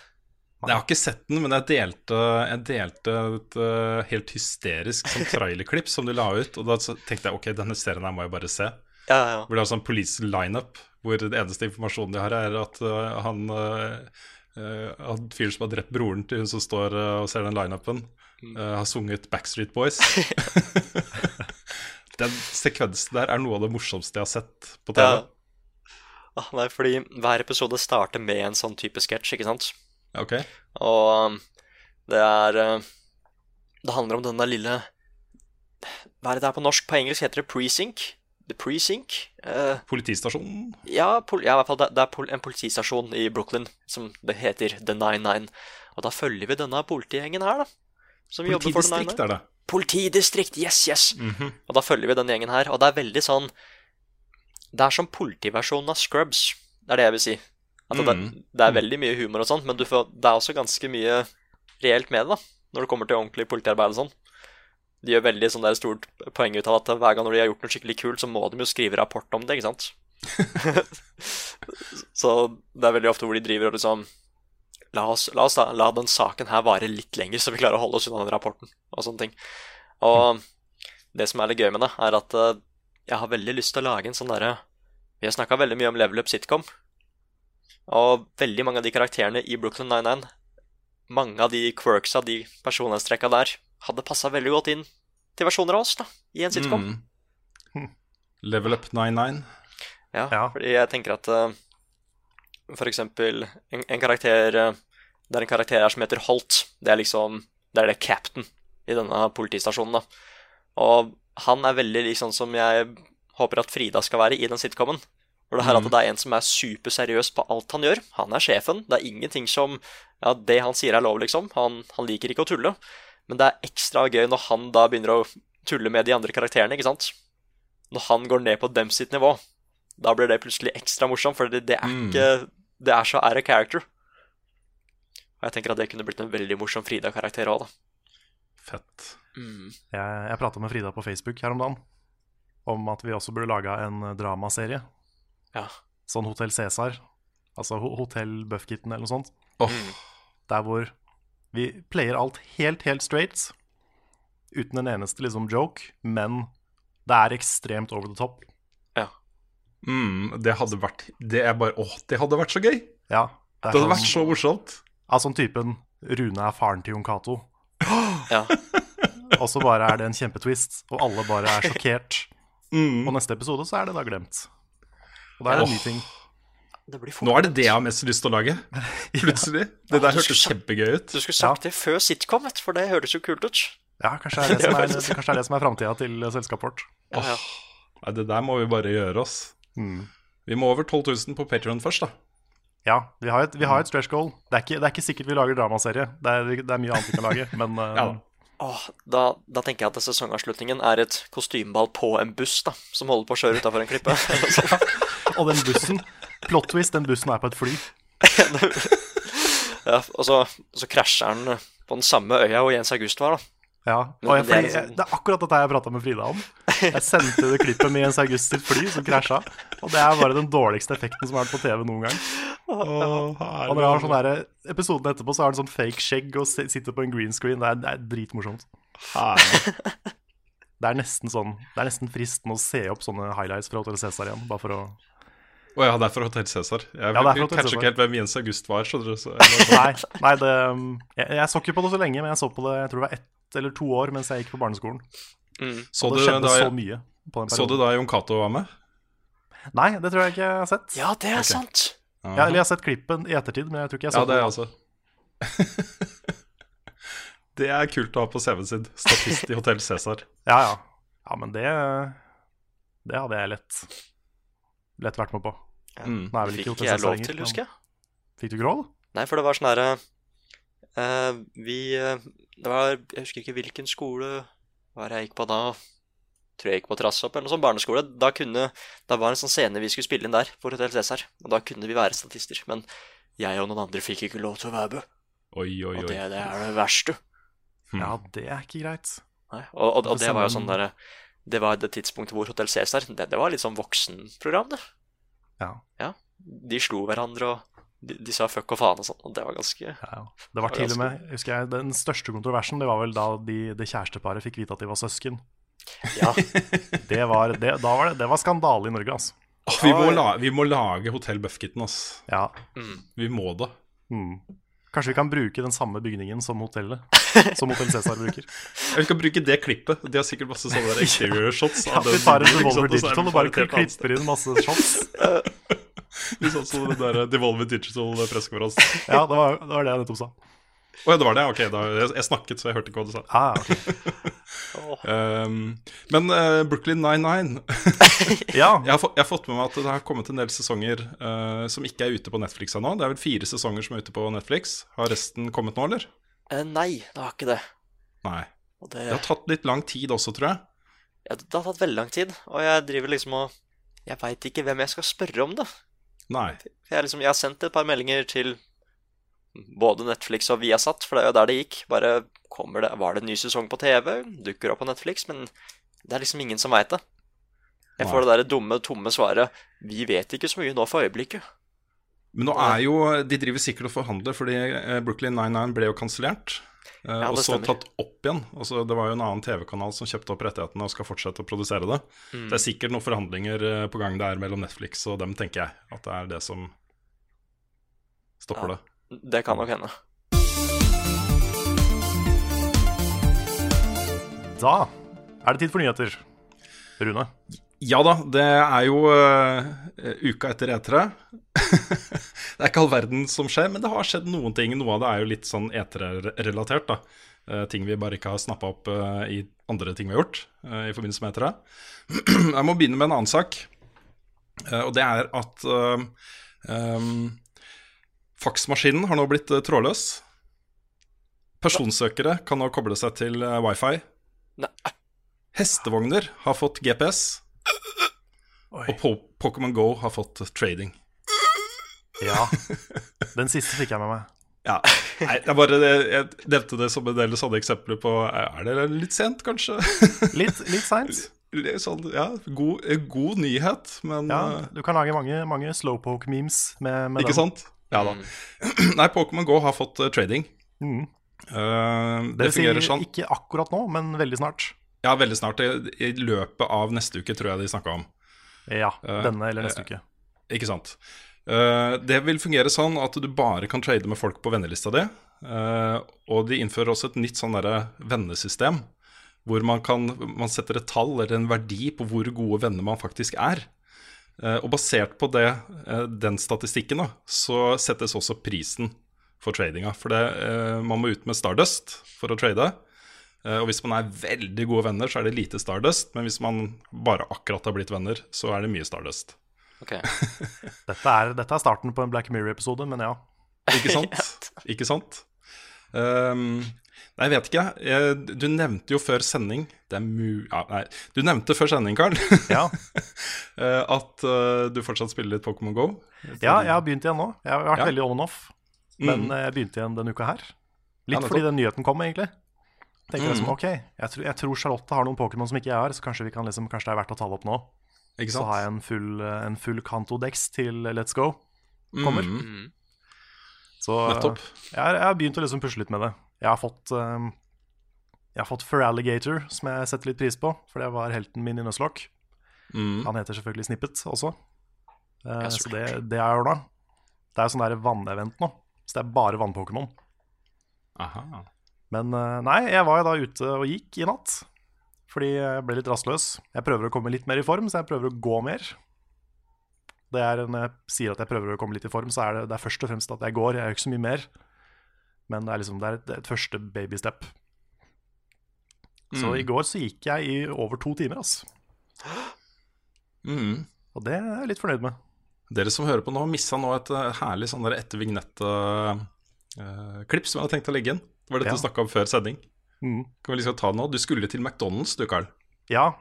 S3: Jeg har ikke sett den, men jeg delte, jeg delte et eh, helt hysterisk sånn trailerklipp som de la ut. Og da tenkte jeg ok, denne serien her må jeg bare se.
S2: Ja, ja.
S3: Hvor det er sånn police lineup, hvor den eneste informasjonen de har, er at eh, han uh, Han fyren som har drept broren til hun som står og ser den lineupen, eh, har sunget Backstreet Boys. den sekvensen der er noe av det morsomste jeg har sett på TV.
S2: Ja. Ah, nei, fordi hver episode starter med en sånn type sketsj, ikke sant?
S3: Ok.
S2: Og um, det er uh, Det handler om den der lille Hva er det det er på norsk? På engelsk heter det presync. The Precinct. eh,
S3: Politistasjonen.
S2: ja, pol ja, i hvert fall det, det er pol en politistasjon i Brooklyn som det heter The 99. Og da følger vi denne politigjengen her, da. Som jobber for The 99.
S3: Politidistrikt er det.
S2: Politidistrikt, yes, yes! Og da følger vi denne gjengen her, og det er veldig sånn Det er som politiversjonen av Scrubs, det er det jeg vil si. At det, det er veldig mye humor og sånt, men du får, det er også ganske mye reelt med det, da. Når det kommer til ordentlig politiarbeid og sånn. De gjør veldig sånn der stort poeng ut av at hver gang når de har gjort noe skikkelig kult, så må de jo skrive rapport om det, ikke sant? så det er veldig ofte hvor de driver og liksom La oss, la oss da, la den saken her vare litt lenger, så vi klarer å holde oss unna den rapporten. Og sånne ting. Og det som er litt gøy med det, er at eh, jeg har veldig lyst til å lage en sånn derre Vi har snakka veldig mye om level up sitcom. Og veldig mange av de karakterene i Brooklyn 99, mange av de quirksa, de personlighetstrekka der, hadde passa veldig godt inn til versjoner av oss, da, i en sitcom.
S3: Mm. Level Up 99.
S2: Ja,
S1: Ja.
S2: fordi jeg tenker at uh, for eksempel en, en karakter uh, Det er en karakter her som heter Holt. Det er liksom Det er det captain i denne politistasjonen, da. Og han er veldig lik sånn som jeg håper at Frida skal være i den sitcomen. Hvor det er at det er en som er superseriøs på alt han gjør. Han er sjefen. Det er ingenting som Ja, det han sier er lov, liksom. Han, han liker ikke å tulle. Men det er ekstra gøy når han da begynner å tulle med de andre karakterene, ikke sant? Når han går ned på dem sitt nivå. Da blir det plutselig ekstra morsomt, for det, det er ikke Det er så of character. Og jeg tenker at det kunne blitt en veldig morsom Frida-karakter òg, da.
S3: Fett.
S1: Jeg, jeg prata med Frida på Facebook her om dagen om at vi også burde laga en dramaserie.
S2: Ja.
S1: Sånn Hotell Cæsar. Altså Ho- Hotell Buffkitten eller noe sånt.
S3: Oh.
S1: Der hvor vi player alt helt, helt straight. Uten en eneste liksom joke. Men det er ekstremt over the top.
S2: Ja.
S3: mm, det hadde vært Det er bare Åh, det hadde vært så gøy!
S1: Ja,
S3: Det hadde vært så morsomt.
S1: Av sånn typen Rune er faren til Jon Cato.
S2: ja.
S1: Og så bare er det en kjempetwist, og alle bare er sjokkert.
S3: Mm.
S1: Og neste episode så er det da glemt. Og da er det en ny ting.
S2: Det blir
S3: Nå er det det jeg har mest lyst til å lage. Plutselig. Det der hørtes kjempegøy ut.
S2: Du skulle sagt det før sitcom, for det høres jo kult ut.
S1: Ja, kanskje det er det som er, kanskje det er, det som er framtida til selskapet vårt.
S2: Ja, ja.
S3: Nei, det der må vi bare gjøre oss. Vi må over 12 000 på Patreon først, da.
S1: Ja, vi har et, vi har et stretch goal. Det er, ikke, det er ikke sikkert vi lager dramaserie. Det er, det er mye annet vi kan lage, men
S3: uh.
S2: Åh, da, da tenker jeg at sesongavslutningen er et kostymeball på en buss da, som holder på å kjøre utafor en klippe.
S1: Og den bussen, plot twist, den bussen er på et fly.
S2: ja, og så, så krasjer den på den samme øya hvor Jens August var. da.
S1: Ja, og jeg,
S2: det er
S1: fordi,
S2: liksom-
S1: det er akkurat dette jeg prata med Frida om. Jeg sendte det klippet med Jens August sitt fly som krasja. Og det er bare den dårligste effekten som har vært på TV noen gang. Og når jeg har sånn der, episoden etterpå, så har han sånn fake skjegg og sitter på en green screen. Det er, det er dritmorsomt. Det er nesten sånn Det er nesten fristende å se opp sånne highlights fra Hotel Cæsar igjen, bare for å
S3: Å ja, det er fra Hotell Cæsar. Jeg
S1: Ja, det er fra Hotel
S3: catcher ikke helt hvem Jens August var. Så, så
S1: Nei, nei det, um, jeg, jeg så ikke på det så lenge, men jeg så på det jeg tror det var ett eller to år mens jeg gikk på barneskolen.
S3: Så
S1: Og det skjedde
S3: da,
S1: så mye på den
S3: så du da Jon Cato var med?
S1: Nei, det tror jeg ikke jeg har sett.
S2: Ja, det er sant!
S1: Ja, eller jeg har sett klippen i ettertid, men jeg tror ikke jeg så
S3: Ja, det er
S1: jeg
S3: altså Det er kult å ha på CV-en sin. Statist i Hotell Cæsar.
S1: Ja, ja. Ja, men det Det hadde jeg lett Lett vært med på.
S3: Mm.
S1: Nå er
S2: Fikk
S1: ikke
S2: jeg lov
S1: lenger,
S2: til,
S1: men-
S2: husker jeg.
S1: Fikk du ikke lov?
S2: Nei, for det var sånn herre uh, Vi uh, Det var Jeg husker ikke hvilken skole Hva var det jeg gikk på da? Tror jeg gikk på Trassopp eller noe sånt barneskole. Da kunne Da var en sånn scene vi skulle spille inn der for Hotell Cæsar. Og da kunne vi være statister. Men jeg og noen andre fikk ikke lov til å være med.
S3: Oi, oi,
S2: Og det, det er det verste.
S1: Ja, det er ikke greit.
S2: Nei. Og, og, og
S1: Det
S2: det var jo sånn derre Det var det tidspunktet hvor Hotell Cæsar det, det var litt sånn voksenprogram, det.
S1: Ja.
S2: Ja. De slo hverandre, og de, de sa fuck og faen og sånn. Og det var ganske
S1: Ja, ja. Det var til og med, husker jeg, Den største kontroversen Det var vel da de, det kjæresteparet fikk vite at de var søsken.
S2: Ja.
S1: Det var, det, var det, det var skandale i Norge, altså.
S3: Oh, vi, må la, vi må lage Hotell Buffkitten, altså.
S1: Ja.
S3: Vi må det.
S1: Mm. Kanskje vi kan bruke den samme bygningen som hotellet. Som Hotell Cæsar bruker.
S3: Ja, Vi kan bruke det klippet. De har sikkert masse sånne der exterior-shots.
S1: Ja, vi tar en Devolver Digital og bare klipper inn masse shots.
S3: Litt sånn som den der Devolver Digital pressekonferansen.
S1: Ja, det var, det var det jeg nettopp sa.
S3: Å ja, det var det? Ok, da, jeg, jeg snakket, så jeg hørte ikke hva du sa.
S1: Ah, ok.
S3: Um, men uh, Brooklyn 99
S1: Ja,
S3: jeg, har jeg har fått med meg at det har kommet en del sesonger uh, som ikke er ute på Netflix ennå. Det er vel fire sesonger som er ute på Netflix. Har resten kommet nå, eller?
S2: Uh, nei, det har ikke det.
S3: Nei.
S2: Og det,
S3: Det har tatt litt lang tid også, tror jeg.
S2: ja, det har tatt veldig lang tid, og jeg driver liksom og Jeg veit ikke hvem jeg skal spørre om det.
S3: Nei.
S2: Jeg, liksom, jeg har sendt et par meldinger til både Netflix og Viasat, for det er jo der det gikk. Bare kommer det, Var det en ny sesong på TV? Dukker opp på Netflix? Men det er liksom ingen som veit det. Jeg får det der dumme, tomme svaret 'Vi vet ikke så mye nå for øyeblikket'.
S3: Men nå er jo De driver sikkert og forhandler, fordi eh, Brooklyn 99 ble jo kansellert. eh,
S2: Ja,
S3: og så
S2: stemmer.
S3: tatt opp igjen. Altså, det var jo en annen TV-kanal som kjøpte opp rettighetene og skal fortsette å produsere det.
S2: Mm.
S3: Det er sikkert noen forhandlinger eh, på gang der mellom Netflix og dem, tenker jeg. At det er det som stopper
S2: Ja.
S3: det.
S2: Det kan nok hende.
S1: da er det tid for nyheter. Rune.
S3: Ja da, det er jo uh, uka etter E3. det er ikke all verden som skjer, men det har skjedd noen ting. Noe av det er jo litt sånn E3-relatert. da. Uh, ting vi bare ikke har snappa opp uh, i andre ting vi har gjort i forbindelse med E3. Jeg må begynne med en annen sak, eh, og det er at em, faksmaskinen har nå blitt eh, trådløs. Personsøkere kan nå koble seg til eh, wifi.
S2: Nei.
S3: Hestevogner har fått GPS.
S1: Oi.
S3: Og Po- Pokémon Go har fått trading.
S1: Ja. Den siste fikk jeg med meg.
S3: Ja, Nei, det er bare Jeg nevnte det som en del sånne eksempler på Er det litt sent, kanskje?
S1: Litt, litt seint.
S3: Sånn, ja, god, god nyhet, men
S1: Ja,
S3: eh,
S1: du kan lage mange, mange slowpoke-memes med, med
S3: Ikke
S1: den.
S3: sant? Ja da. Nei, Pokémon Go har fått eh, trading.
S1: Mm.
S3: Uh,
S1: Det
S3: det fungerer sånn.
S1: ikke akkurat nå, men veldig snart.
S3: Ja, veldig snart. I, I løpet av neste uke, tror jeg de snakka om.
S1: Ja,
S3: uh,
S1: denne eller neste
S3: uh,
S1: uke.
S3: Ikke sant. Eh, det vil fungere sånn at du bare kan trade med folk på vennelista di. eh, og de innfører også et nytt sånn derre vennesystem. Hvor man, kan, man setter et tall eller en verdi på hvor gode venner man faktisk er. Eh, og basert på det, eh, den statistikken, da, så settes også prisen for tradinga. For det, eh, man må ut med Stardust for å trade. Eh, og hvis man er veldig gode venner, så er det lite Stardust. Men hvis man bare akkurat har blitt venner, så er det mye Stardust.
S2: Okay.
S1: Dette er, dette er starten på en Black Mirror-episode, men ja.
S3: Ikke sant? Ikke sant? Ehm, nei, jeg vet ikke. Jeg, du nevnte jo før sending Det er mu... Ja, nei. Du nevnte før sending, Karl,
S1: Ja,
S3: eh, at eh, du fortsatt spiller litt Pokémon Go.
S1: ja jeg har begynt igjen nå. Jeg har vært
S3: Ja.
S1: veldig on and off. Men
S3: Mm.
S1: eh, jeg begynte igjen denne uka her. Litt fordi den nyheten kom, egentlig. Tenker jeg
S3: Mm.
S1: liksom, ok, jeg, tror- jeg tror Charlotte har noen Pokémon som ikke jeg har, så kanskje, vi kan liksom, kanskje det er verdt å ta det opp nå.
S3: Ikke
S1: Så har jeg en full, eh, en full Kanto-dex til Let's Go. kommer.
S3: Mm,
S2: Mm.
S1: Så eh,
S3: nettopp.
S1: jeg, har- jeg har begynt å liksom pusle litt med det. Jeg har fått eh, Jeg har fått Feraligator, som jeg setter litt pris på, for det var helten min i Nuzlocke.
S3: Mm.
S1: Han heter selvfølgelig Snippet også.
S2: uh,
S1: så det, det er da. Det er jo sånn vannevent nå, så det er bare vannpokémon. Men uh, nei, jeg var jo da ute og gikk i natt. Fordi jeg ble litt rastløs. Jeg prøver å komme litt mer i form, så jeg prøver å gå mer. Det er Når jeg sier at jeg prøver å komme litt i form, så er det, det er først og fremst at jeg går. Jeg gjør ikke så mye mer. Men det er liksom det er et, et første babystep. Så
S3: Mm.
S1: i går så gikk jeg i over to timer, altså.
S3: Mm.
S1: Og det er jeg litt fornøyd med.
S3: Dere som hører på nå, missa nå et eh, herlig sånn etter vignett-klipp som jeg hadde tenkt å legge inn. Det var dette
S1: Ja.
S3: du snakka om før sending.
S1: Mm.
S3: Kan vi liksom ta det nå? Du skulle til McDonald's, du, Carl.
S1: Ja,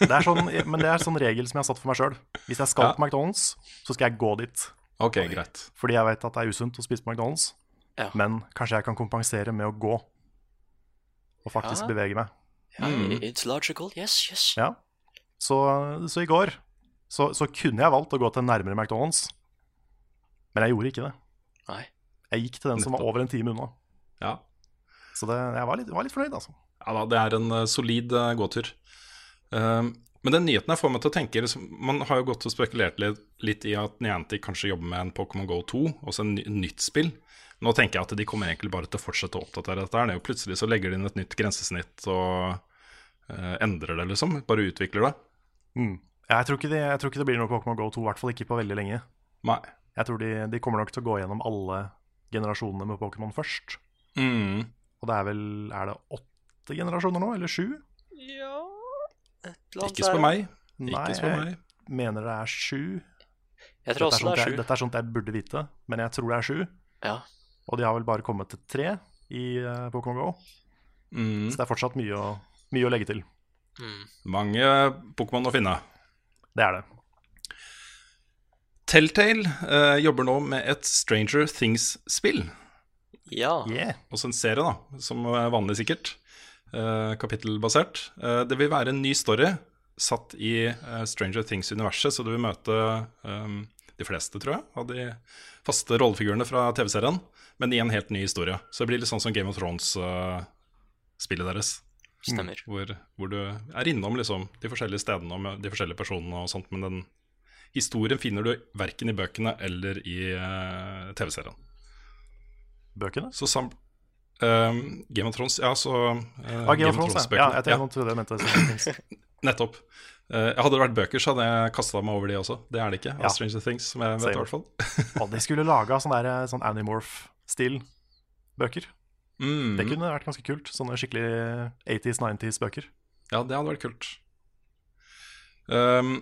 S1: det er sånn, men det er sånn regel som jeg har satt for meg sjøl. Hvis jeg skal
S3: Ja.
S1: på McDonald's, så skal jeg gå dit.
S3: Ok, greit.
S1: Fordi jeg vet at det er usunt å spise på McDonald's.
S2: Ja.
S1: Men kanskje jeg kan kompensere med å gå. Og faktisk
S2: Ja.
S1: bevege meg.
S2: Ja,
S3: Mm.
S2: It's logical. Yes, yes.
S1: Ja. Så, så i går så, så kunne jeg valgt å gå til nærmere McDonald's. Men jeg gjorde ikke det.
S2: Nei.
S1: Jeg gikk til den som var over en time unna.
S3: Ja.
S1: Så det, jeg var litt, var litt fornøyd, altså.
S3: Ja da, det er en eh, solid uh, gåtur. Uh, men den nyheten jeg får meg til å tenke liksom, Man har jo gått og spekulert litt, litt i at Niantic kanskje jobber med en Pokémon Go 2, også en ny, nytt spill. Nå tenker jeg at de kommer egentlig bare til å fortsette å oppdatere dette. her. Det er Plutselig så legger de inn et nytt grensesnitt og uh, endrer det, liksom. Bare utvikler det.
S1: Mm. Jeg, tror ikke det, jeg tror ikke det blir noe Pokémon Go 2, i hvert fall ikke på veldig lenge.
S3: Nei.
S1: Jeg tror de, de kommer nok til å gå gjennom alle generasjonene med Pokémon først.
S3: Mm.
S1: Og det er vel Er det åtte generasjoner nå, eller sju?
S2: Ja Et eller annet
S3: Ikke spør meg.
S1: Nei,
S3: Ikke spør meg.
S1: jeg mener det er sju.
S2: Jeg tror
S1: dette
S2: også det er sju.
S1: dette er sånt jeg burde vite, men jeg tror det er sju.
S2: Ja.
S1: Og de har vel bare kommet til tre i uh, Pokémon GO.
S3: Mm.
S1: Så det er fortsatt mye å, mye å legge til.
S2: Mm.
S3: Mange Pokémon å finne.
S1: Det er det.
S3: Telltale uh, jobber nå med et Stranger Things-spill.
S2: ja.
S1: Yeah.
S3: Også en serie, da, som er vanlig sikkert. Uh, kapittelbasert. Uh, det vil være en ny story satt i Stranger Things-universet, så du vil møte eh, de fleste, tror jeg, av de faste rollefigurene fra TV-serien, men i en helt ny historie. Så det blir litt sånn som Game of Thrones-spillet deres.
S2: Stemmer.
S3: Hvor, hvor du er innom liksom, de forskjellige stedene og de forskjellige personene og sånt, men den historien finner du verken i bøkene eller i uh, TV-serien.
S1: Bøkene?
S3: Så sam ehm, Game of Thrones, ja, så uh,
S1: Ah, Game of Thrones, ja. ja. Jeg tenkte, trodde jeg mente
S3: nettopp. Eh, hadde det vært bøker, så hadde jeg kasta meg over de også. Det er det ikke.
S1: Ja.
S3: Stranger Things, som jeg vet i hvert fall.
S1: Og de skulle laga sånn sånn Animorph-stil bøker.
S3: Mm.
S1: Det kunne vært ganske kult. Sånne skikkelig 80s, 90s-bøker.
S3: Ja, det hadde vært kult. Um,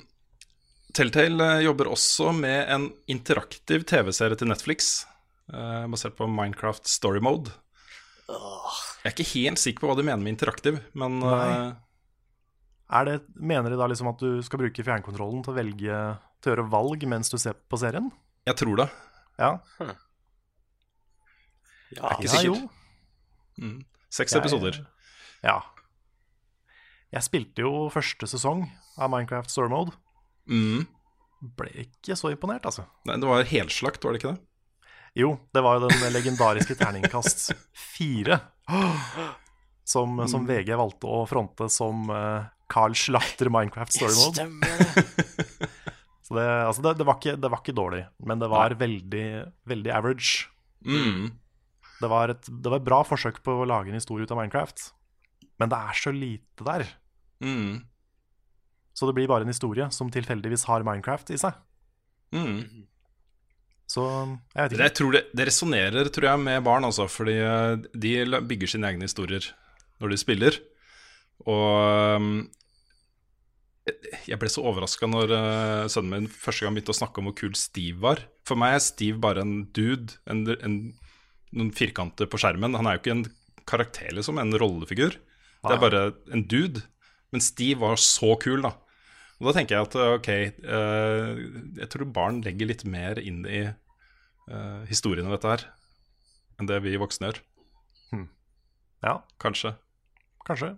S3: Telltale eh, jobber også med en interaktiv TV-serie til Netflix, uh, basert på Minecraft Story Mode. Jeg er ikke helt sikker på hva de mener med interaktiv, men
S1: Nei. Er det, mener de da liksom at du skal bruke fjernkontrollen til å velge til å gjøre valg mens du ser på serien?
S3: jeg tror det.
S1: Ja.
S2: Ja.
S3: Ikke
S1: ja.
S3: Mm. Seks
S1: Jeg-
S3: episoder.
S1: Ja. Jeg spilte jo første sesong av Minecraft Story Mode.
S3: Mm.
S1: Ble ikke så imponert, altså.
S3: Nei, det var helslakt, var det ikke det?
S1: Jo, det var jo den legendariske terningkast fire. Som, som
S3: Mm.
S1: VG valgte å fronte som eh, Carl Slakter Minecraft Story Mode.
S2: Stemmer det.
S1: Så det, altså det, det, var ikke, det var ikke dårlig, men det var veldig, veldig average.
S3: Mm.
S1: Det var, et, det var et bra forsøk på å lage en historie ut av Minecraft, men det er så lite der.
S3: Mm.
S1: Så det blir bare en historie som tilfeldigvis har Minecraft i seg.
S3: Mm.
S1: Så jeg vet ikke.
S3: tror det, det resonnerer, tror jeg, med barn, altså. Fordi eh, de bygger sine egne historier når de spiller. Og um, jeg ble så overraska når eh, sønnen min første gang begynte å snakke om hvor kul Steve var. For meg er Steve bare en dude, en, en, noen firkanter på skjermen. Han er jo ikke en karakter, liksom, en rollefigur. Det er bare en dude. Men Steve var så kul, da. Og da tenker jeg at ok, eh, jeg tror barn legger litt mer inn i eh, historien av dette her enn det vi voksne gjør.
S1: Ja,
S3: Kanskje.
S1: kanskje.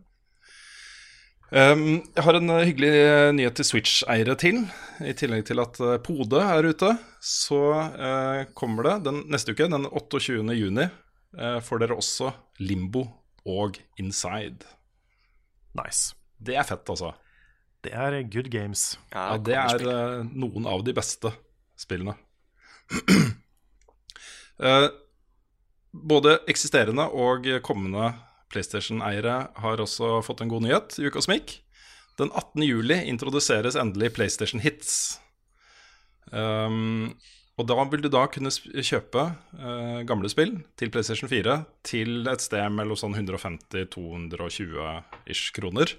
S3: Um, jeg har en eh, hyggelig eh, nyhet til Switch-eiere til. I tillegg til at eh, Pode er ute, så uh, kommer det den neste uke, den 28. juni, uh, får dere også Limbo og Inside.
S1: Nice.
S3: Det er fett, altså.
S1: Det er good games.
S3: Ja, det er uh, noen av de beste spillene. Eh, både eksisterende og kommende PlayStation-eiere har også fått en god nyhet i uka som gikk. Den 18. juli introduseres endelig PlayStation Hits. Um, og da vil du da kunne kjøpe uh, gamle spill til PlayStation 4 til et sted mellom sånn 150-220 ish kroner.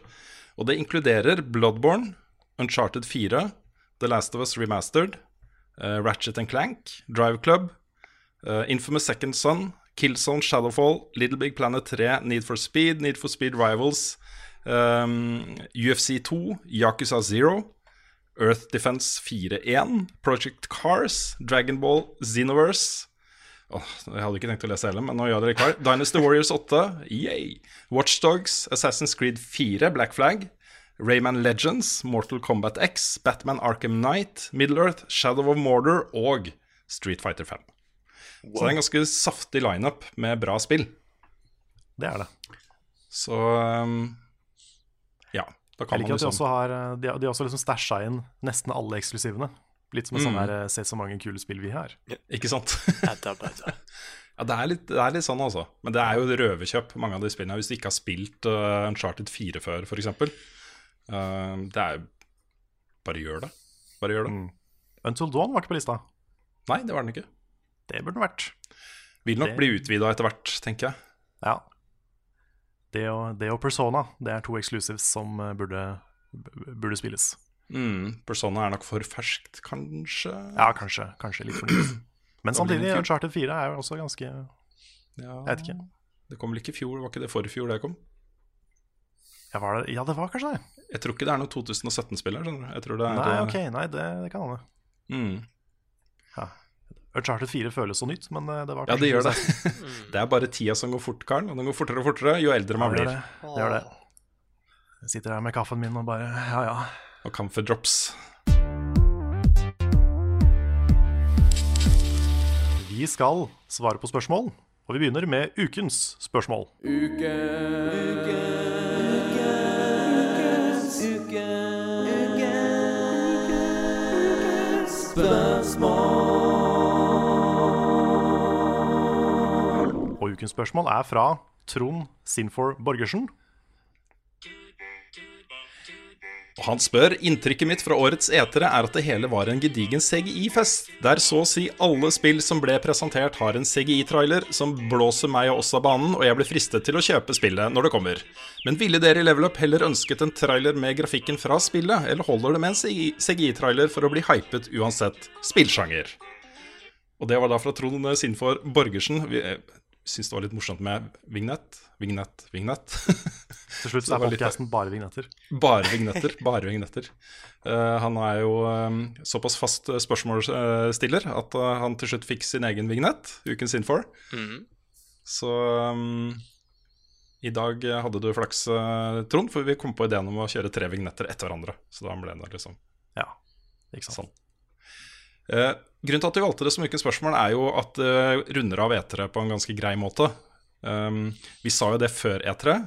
S3: Og det inkluderer Bloodborne, Uncharted 4, The Last of Us Remastered, uh, Ratchet and Clank, Drive Club, uh, Infamous Second Son, Killzone Shadowfall, Little Big Planet 3, Need for Speed, Need for Speed Rivals, um, UFC 2, Yakuza Zero, Earth Defense 4.1, Project Cars, Dragon Ball Xenoverse Åh, Jeg hadde ikke tenkt å lese hele, men nå gjør jeg det. Dynasty Warriors 8, yay. Watchdogs, Assassin's Creed 4, Black Flag, Rayman Legends, Mortal Kombat X, Batman Arkham Knight, Middle-earth, Shadow of Mordor og Street Fighter 5. Så det er en ganske saftig lineup med bra spill.
S1: Det er det.
S3: Så um, ja, da
S1: Jeg
S3: kan
S1: liker
S3: man
S1: at de
S3: liksom
S1: også har eh, De, de har også liksom stæsja inn nesten alle eksklusivene. Litt som en sånn
S3: Mm.
S1: her eh, Se så mange kule spill vi har.
S3: Ikke sant? Ja, det er, litt, det er litt sånn, altså. Men det er jo røverkjøp, mange av de spillene. Hvis du ikke har spilt uh, Uncharted 4 før, f.eks. Uh, det er jo Bare gjør det. Bare gjør det.
S1: Mm. Until Dawn var ikke på lista.
S3: Nei, det var den ikke.
S1: Det burde den vært.
S3: Vil nok
S1: Det-
S3: bli utvida etter hvert, tenker jeg.
S1: Ja. Det og, det og Persona det er to exclusives som eh, burde, burde spilles.
S3: Mm, Persona er nok for ferskt, kanskje?
S1: Ja, kanskje, kanskje litt for nytt. Men samtidig,
S3: Charter.
S1: Uncharted 4 er jo også ganske
S3: Ja,
S1: Jeg vet ikke.
S3: Det kom vel ikke i fjor? Var ikke det forrige fjor det kom?
S1: Ja, var det, ja, det var kanskje det.
S3: Jeg tror ikke det er noe 2017-spill her. Jeg tror det er
S1: Nei, ok, nei, det, det kan hende.
S3: Mm.
S1: Ja. Uncharted 4 føles så nytt, men eh, det var
S3: Ja, det gjør det. det er bare tida som går fort, Karl. Og den går fortere og fortere jo eldre man
S1: Ja, det
S3: blir.
S1: det. Gjør det. Jeg sitter her med kaffen min og bare Ja, ja.
S3: Og Camphor drops.
S1: Vi skal svare på spørsmål, og vi begynner med ukens spørsmål. Uke, ukens spørsmål er fra Trond Sinfor Borgersen.
S3: Og han spør inntrykket mitt fra årets etere er at det hele var en gedigen CGI-fest, der så å si alle spill som ble presentert, har en CGI-trailer som blåser meg og oss av banen, og jeg blir fristet til å kjøpe spillet når det kommer. Men ville dere i Level Up heller ønsket en trailer med grafikken fra spillet, eller holder det med en CGI-trailer for å bli hypet uansett spillsjanger? Og det var da fra Trond Sinfor Borgersen. Eh, det var litt morsomt med vignett, vignett, vignett.
S1: Til slutt er
S3: litt-
S1: podkasten bare vignetter.
S3: Bare vignetter. bare vignetter. Uh, han er jo eh, såpass fast eh, spørsmålsstiller at uh, han til slutt fikk sin egen vignett, ukens Infor.
S2: Mm.
S3: Så um, i dag hadde du flaks, Trond, for vi kom på ideen om å kjøre tre vignetter etter hverandre. Så da ble det liksom
S1: Ja, ikke sant.
S3: sånn. Eh, grunnen til at vi valgte det som ukens spørsmål, er jo at det runder av etere på en ganske grei måte. Um, vi sa jo det før etere,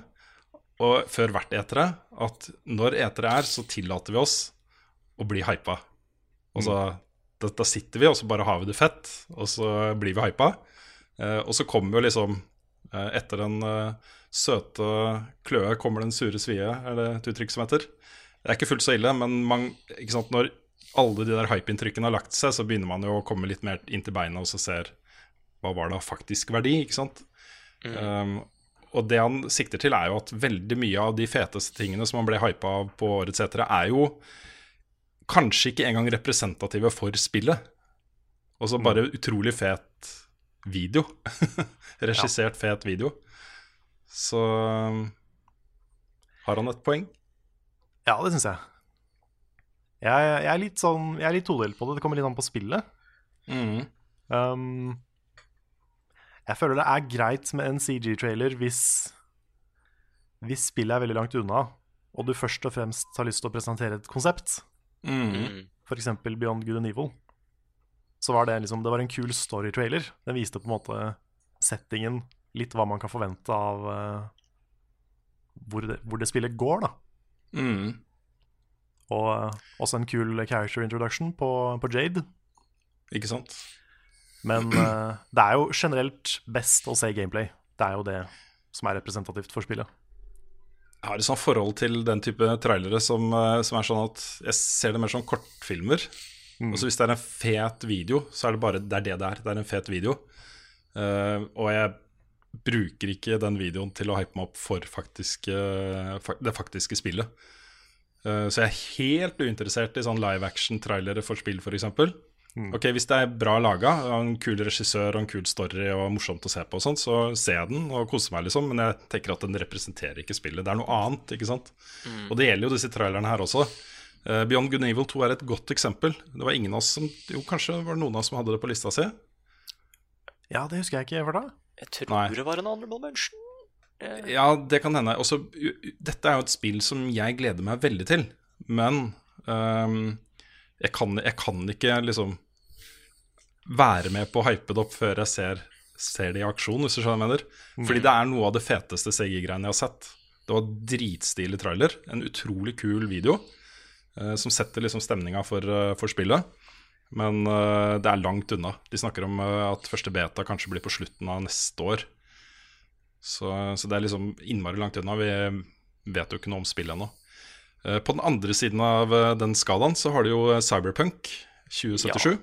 S3: og før hvert etere, at når etere er, så tillater vi oss å bli hypa. Og så, da, da sitter vi, og så bare har vi det fett, og så blir vi hypa. Uh, og så kommer jo liksom uh, Etter den uh, søte kløe kommer den sure svie, er det et uttrykk som heter. Det er ikke fullt så ille, men man, når alle de der hypeinntrykkene har lagt seg, så begynner man jo å komme litt mer inn til beina og så ser hva var det av faktisk verdi, ikke sant? Um, og det han sikter til, er jo at veldig mye av de feteste tingene som han ble hypa av på årets etere, er jo kanskje ikke engang representative for spillet. Og så bare utrolig fet video. Regissert fet video. Så um, har han et poeng?
S1: Ja, det syns jeg. Jeg. Jeg er litt sånn Jeg er litt todelt på det. Det kommer litt an på spillet.
S3: Mm.
S1: Um, jeg føler det er greit med en CG-trailer hvis Hvis spillet er veldig langt unna, og du først og fremst har lyst til å presentere et konsept,
S3: Mm.
S2: Mhm.
S1: f.eks. Beyond Good and Evil, så var det liksom Det var en kul story-trailer. Den viste på en måte settingen, litt hva man kan forvente av uh, hvor, det, hvor det spillet går, da.
S3: Mm.
S1: Og eh, også en kul character introduction på, på Jade.
S3: Ikke sant?
S1: Men uh, det er jo generelt best å se gameplay. Det er jo det som er representativt for spillet.
S3: Jeg har et sånt forhold til den type trailere som, eh, som er sånn at jeg ser det mer som kortfilmer. Og så Hvis det er en fet video, så er det bare det er det det er. Det er en fet video. Uh, og jeg bruker ikke den videoen til å hype meg opp for faktiske, fa- det faktiske spillet. Eh, så jeg er helt uinteressert i sånn live action-trailere for spill, f.eks. Ok, Hvis det er bra laga, en kul regissør og en kul story og morsomt å se på, og sånt, så ser jeg den og koser meg, liksom. Men jeg tenker at den representerer ikke spillet. Det er noe annet. ikke sant? Og det gjelder jo disse trailerne her også. Eh, Beyond Good Evil 2 er et godt eksempel. Det var ingen av oss som Jo, kanskje var det noen av oss som hadde det på lista si.
S1: Ja, det husker jeg ikke. For da.
S2: Jeg tror
S3: Nei.
S2: det var en honorable mention.
S3: Ja, det kan hende. Også, dette er jo et spill som jeg gleder meg veldig til. Men um, jeg, kan, jeg kan ikke liksom være med på å hype det opp før jeg ser, ser det i aksjon, hvis du skjønner hva jeg mener. Fordi det er noe av det feteste CG-greiene jeg har sett. Det var dritstilig trailer. En utrolig kul video uh, som setter liksom stemninga for, uh, for spillet. Men uh, det er langt unna. De snakker om at første beta kanskje blir på slutten av neste år. Så, så det er liksom innmari langt unna. Vi vet jo ikke noe om spillet ennå. Eh, På den andre siden av eh, den skalaen så har du jo eh, Cyberpunk 2077.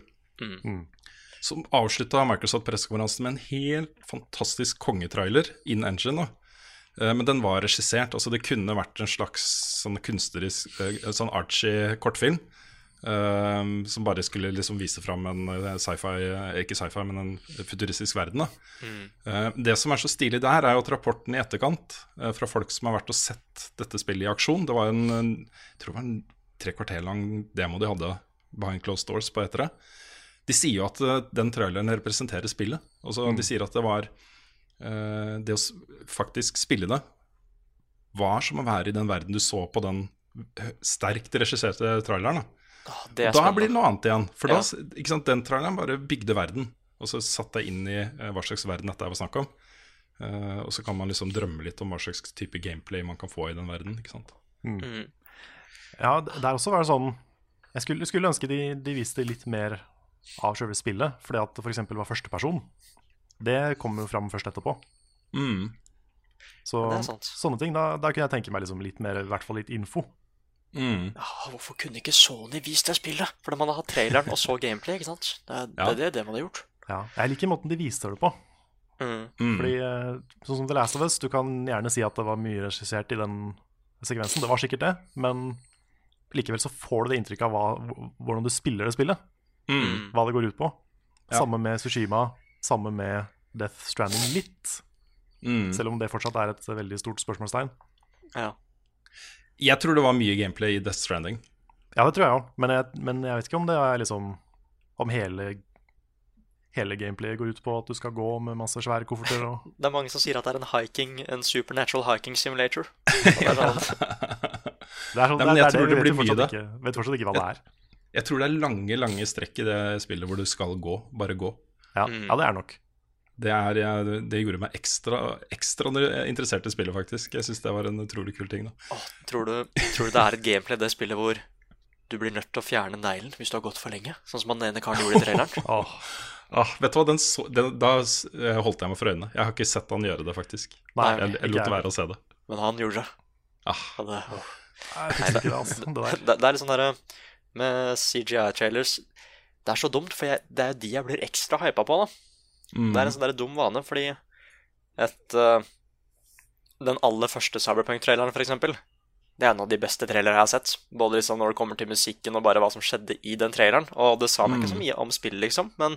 S3: som avslutta Microsoft-pressekonferansen med en helt fantastisk kongetrailer in engine. da. Eh, Men den var regissert. altså Det kunne vært en slags sånn kunstnerisk sånn archy kortfilm. eh, som bare skulle liksom vise fram en eh, sci-fi eh, Ikke sci-fi, men en futuristisk verden. da Uh, Det som er så stilig der, er jo at rapporten i etterkant uh, fra folk som har vært og sett dette spillet i aksjon Det var en, en jeg tror det var en tre kvarter lang demo de hadde behind closed doors på etere. De sier jo at den traileren representerer spillet. Altså, De sier at det var eh, Det å faktisk spille det var som å være i den verden du så på den sterkt regisserte traileren. Da,
S2: Er
S3: og da
S2: spennende.
S3: blir det noe annet igjen. For
S2: Ja.
S3: da, ikke sant, den traileren bare bygde verden. Og så satt jeg inn i eh, hva slags verden dette var snakk om. Uh, og så kan man liksom drømme litt om hva slags type gameplay man kan få i den verden. ikke sant?
S2: Mm.
S1: Ja, det er også var det sånn Jeg skulle, skulle ønske de, de viste litt mer av selve spillet, fordi at det f.eks. var førsteperson. Det kommer jo fram først etterpå.
S3: Mm.
S1: Så
S2: Ja,
S1: sånne ting, da, da kunne jeg tenke meg liksom litt mer, i hvert fall litt info.
S3: Mm.
S2: Ah, hvorfor kunne ikke Sony vist det spillet? Fordi man har hatt traileren og så gameplay, ikke sant? Det er
S3: Ja.
S2: det, er det man har gjort.
S1: Ja, jeg liker måten de viste det på.
S2: Mm.
S3: Mm.
S1: Fordi, eh, sånn som The Last of Us, du kan gjerne si at det var mye regissert i den sekvensen. Det var sikkert det, men likevel så får du det inntrykket av hva, hvordan du spiller det spillet.
S3: Mm.
S1: Hva det går ut på.
S3: Ja.
S1: Samme med Sushima, samme med Death Stranding litt.
S3: Mm.
S1: Selv om det fortsatt er et veldig stort spørsmålstegn.
S2: Ja.
S3: Jeg tror det var mye gameplay i Death Stranding.
S1: Ja, det tror jeg òg, men, jeg- men jeg vet ikke om det er liksom Om hele Hele gameplayet går ut på at du skal gå med masse svære kofferter og
S2: Det er mange som sier at det er en hiking, en supernatural hiking simulator. Det er sånn,
S1: Det er sånn,
S3: Nei, jeg
S1: det
S3: tror
S1: det,
S3: det
S1: vi
S3: blir
S1: vet
S3: mye, da.
S1: ikke, vet fortsatt ikke hva det er.
S3: Jeg tror det er lange lange strekk i det spillet hvor du skal gå. Bare gå.
S1: Ja,
S2: Mm.
S1: ja det er nok.
S3: Det, er, jeg- det gjorde meg ekstra, ekstra interessert i spillet, faktisk. Jeg syns det var en utrolig kul ting. da
S2: åh, tror, du, tror du det er et gameplay, det spillet hvor du blir nødt til å fjerne neglen hvis du har gått for lenge? Sånn som han ene karen gjorde i traileren.
S1: Åh,
S3: ah, Vet du hva, den så, den, Da eh, holdt jeg meg for øynene. Jeg har ikke sett han gjøre det, faktisk.
S1: nei,
S3: Jeg, jeg lot være å se det.
S2: Men han gjorde det.
S3: Ah,
S2: det, oh.
S1: Nei, det. Det
S2: det, det er litt sånn derre med CGI-trailers Det er så dumt, for jeg, det er jo de jeg blir ekstra hypa på, da.
S3: Mm,
S2: Det er en sånn der dum vane, fordi et uh, Den aller første Cyberpunk-traileren, eksempel, det er en av de beste trailere jeg har sett. Både liksom når det kommer til musikken og bare hva som skjedde i den traileren. Og det sa meg ikke så mye om spillet, liksom, men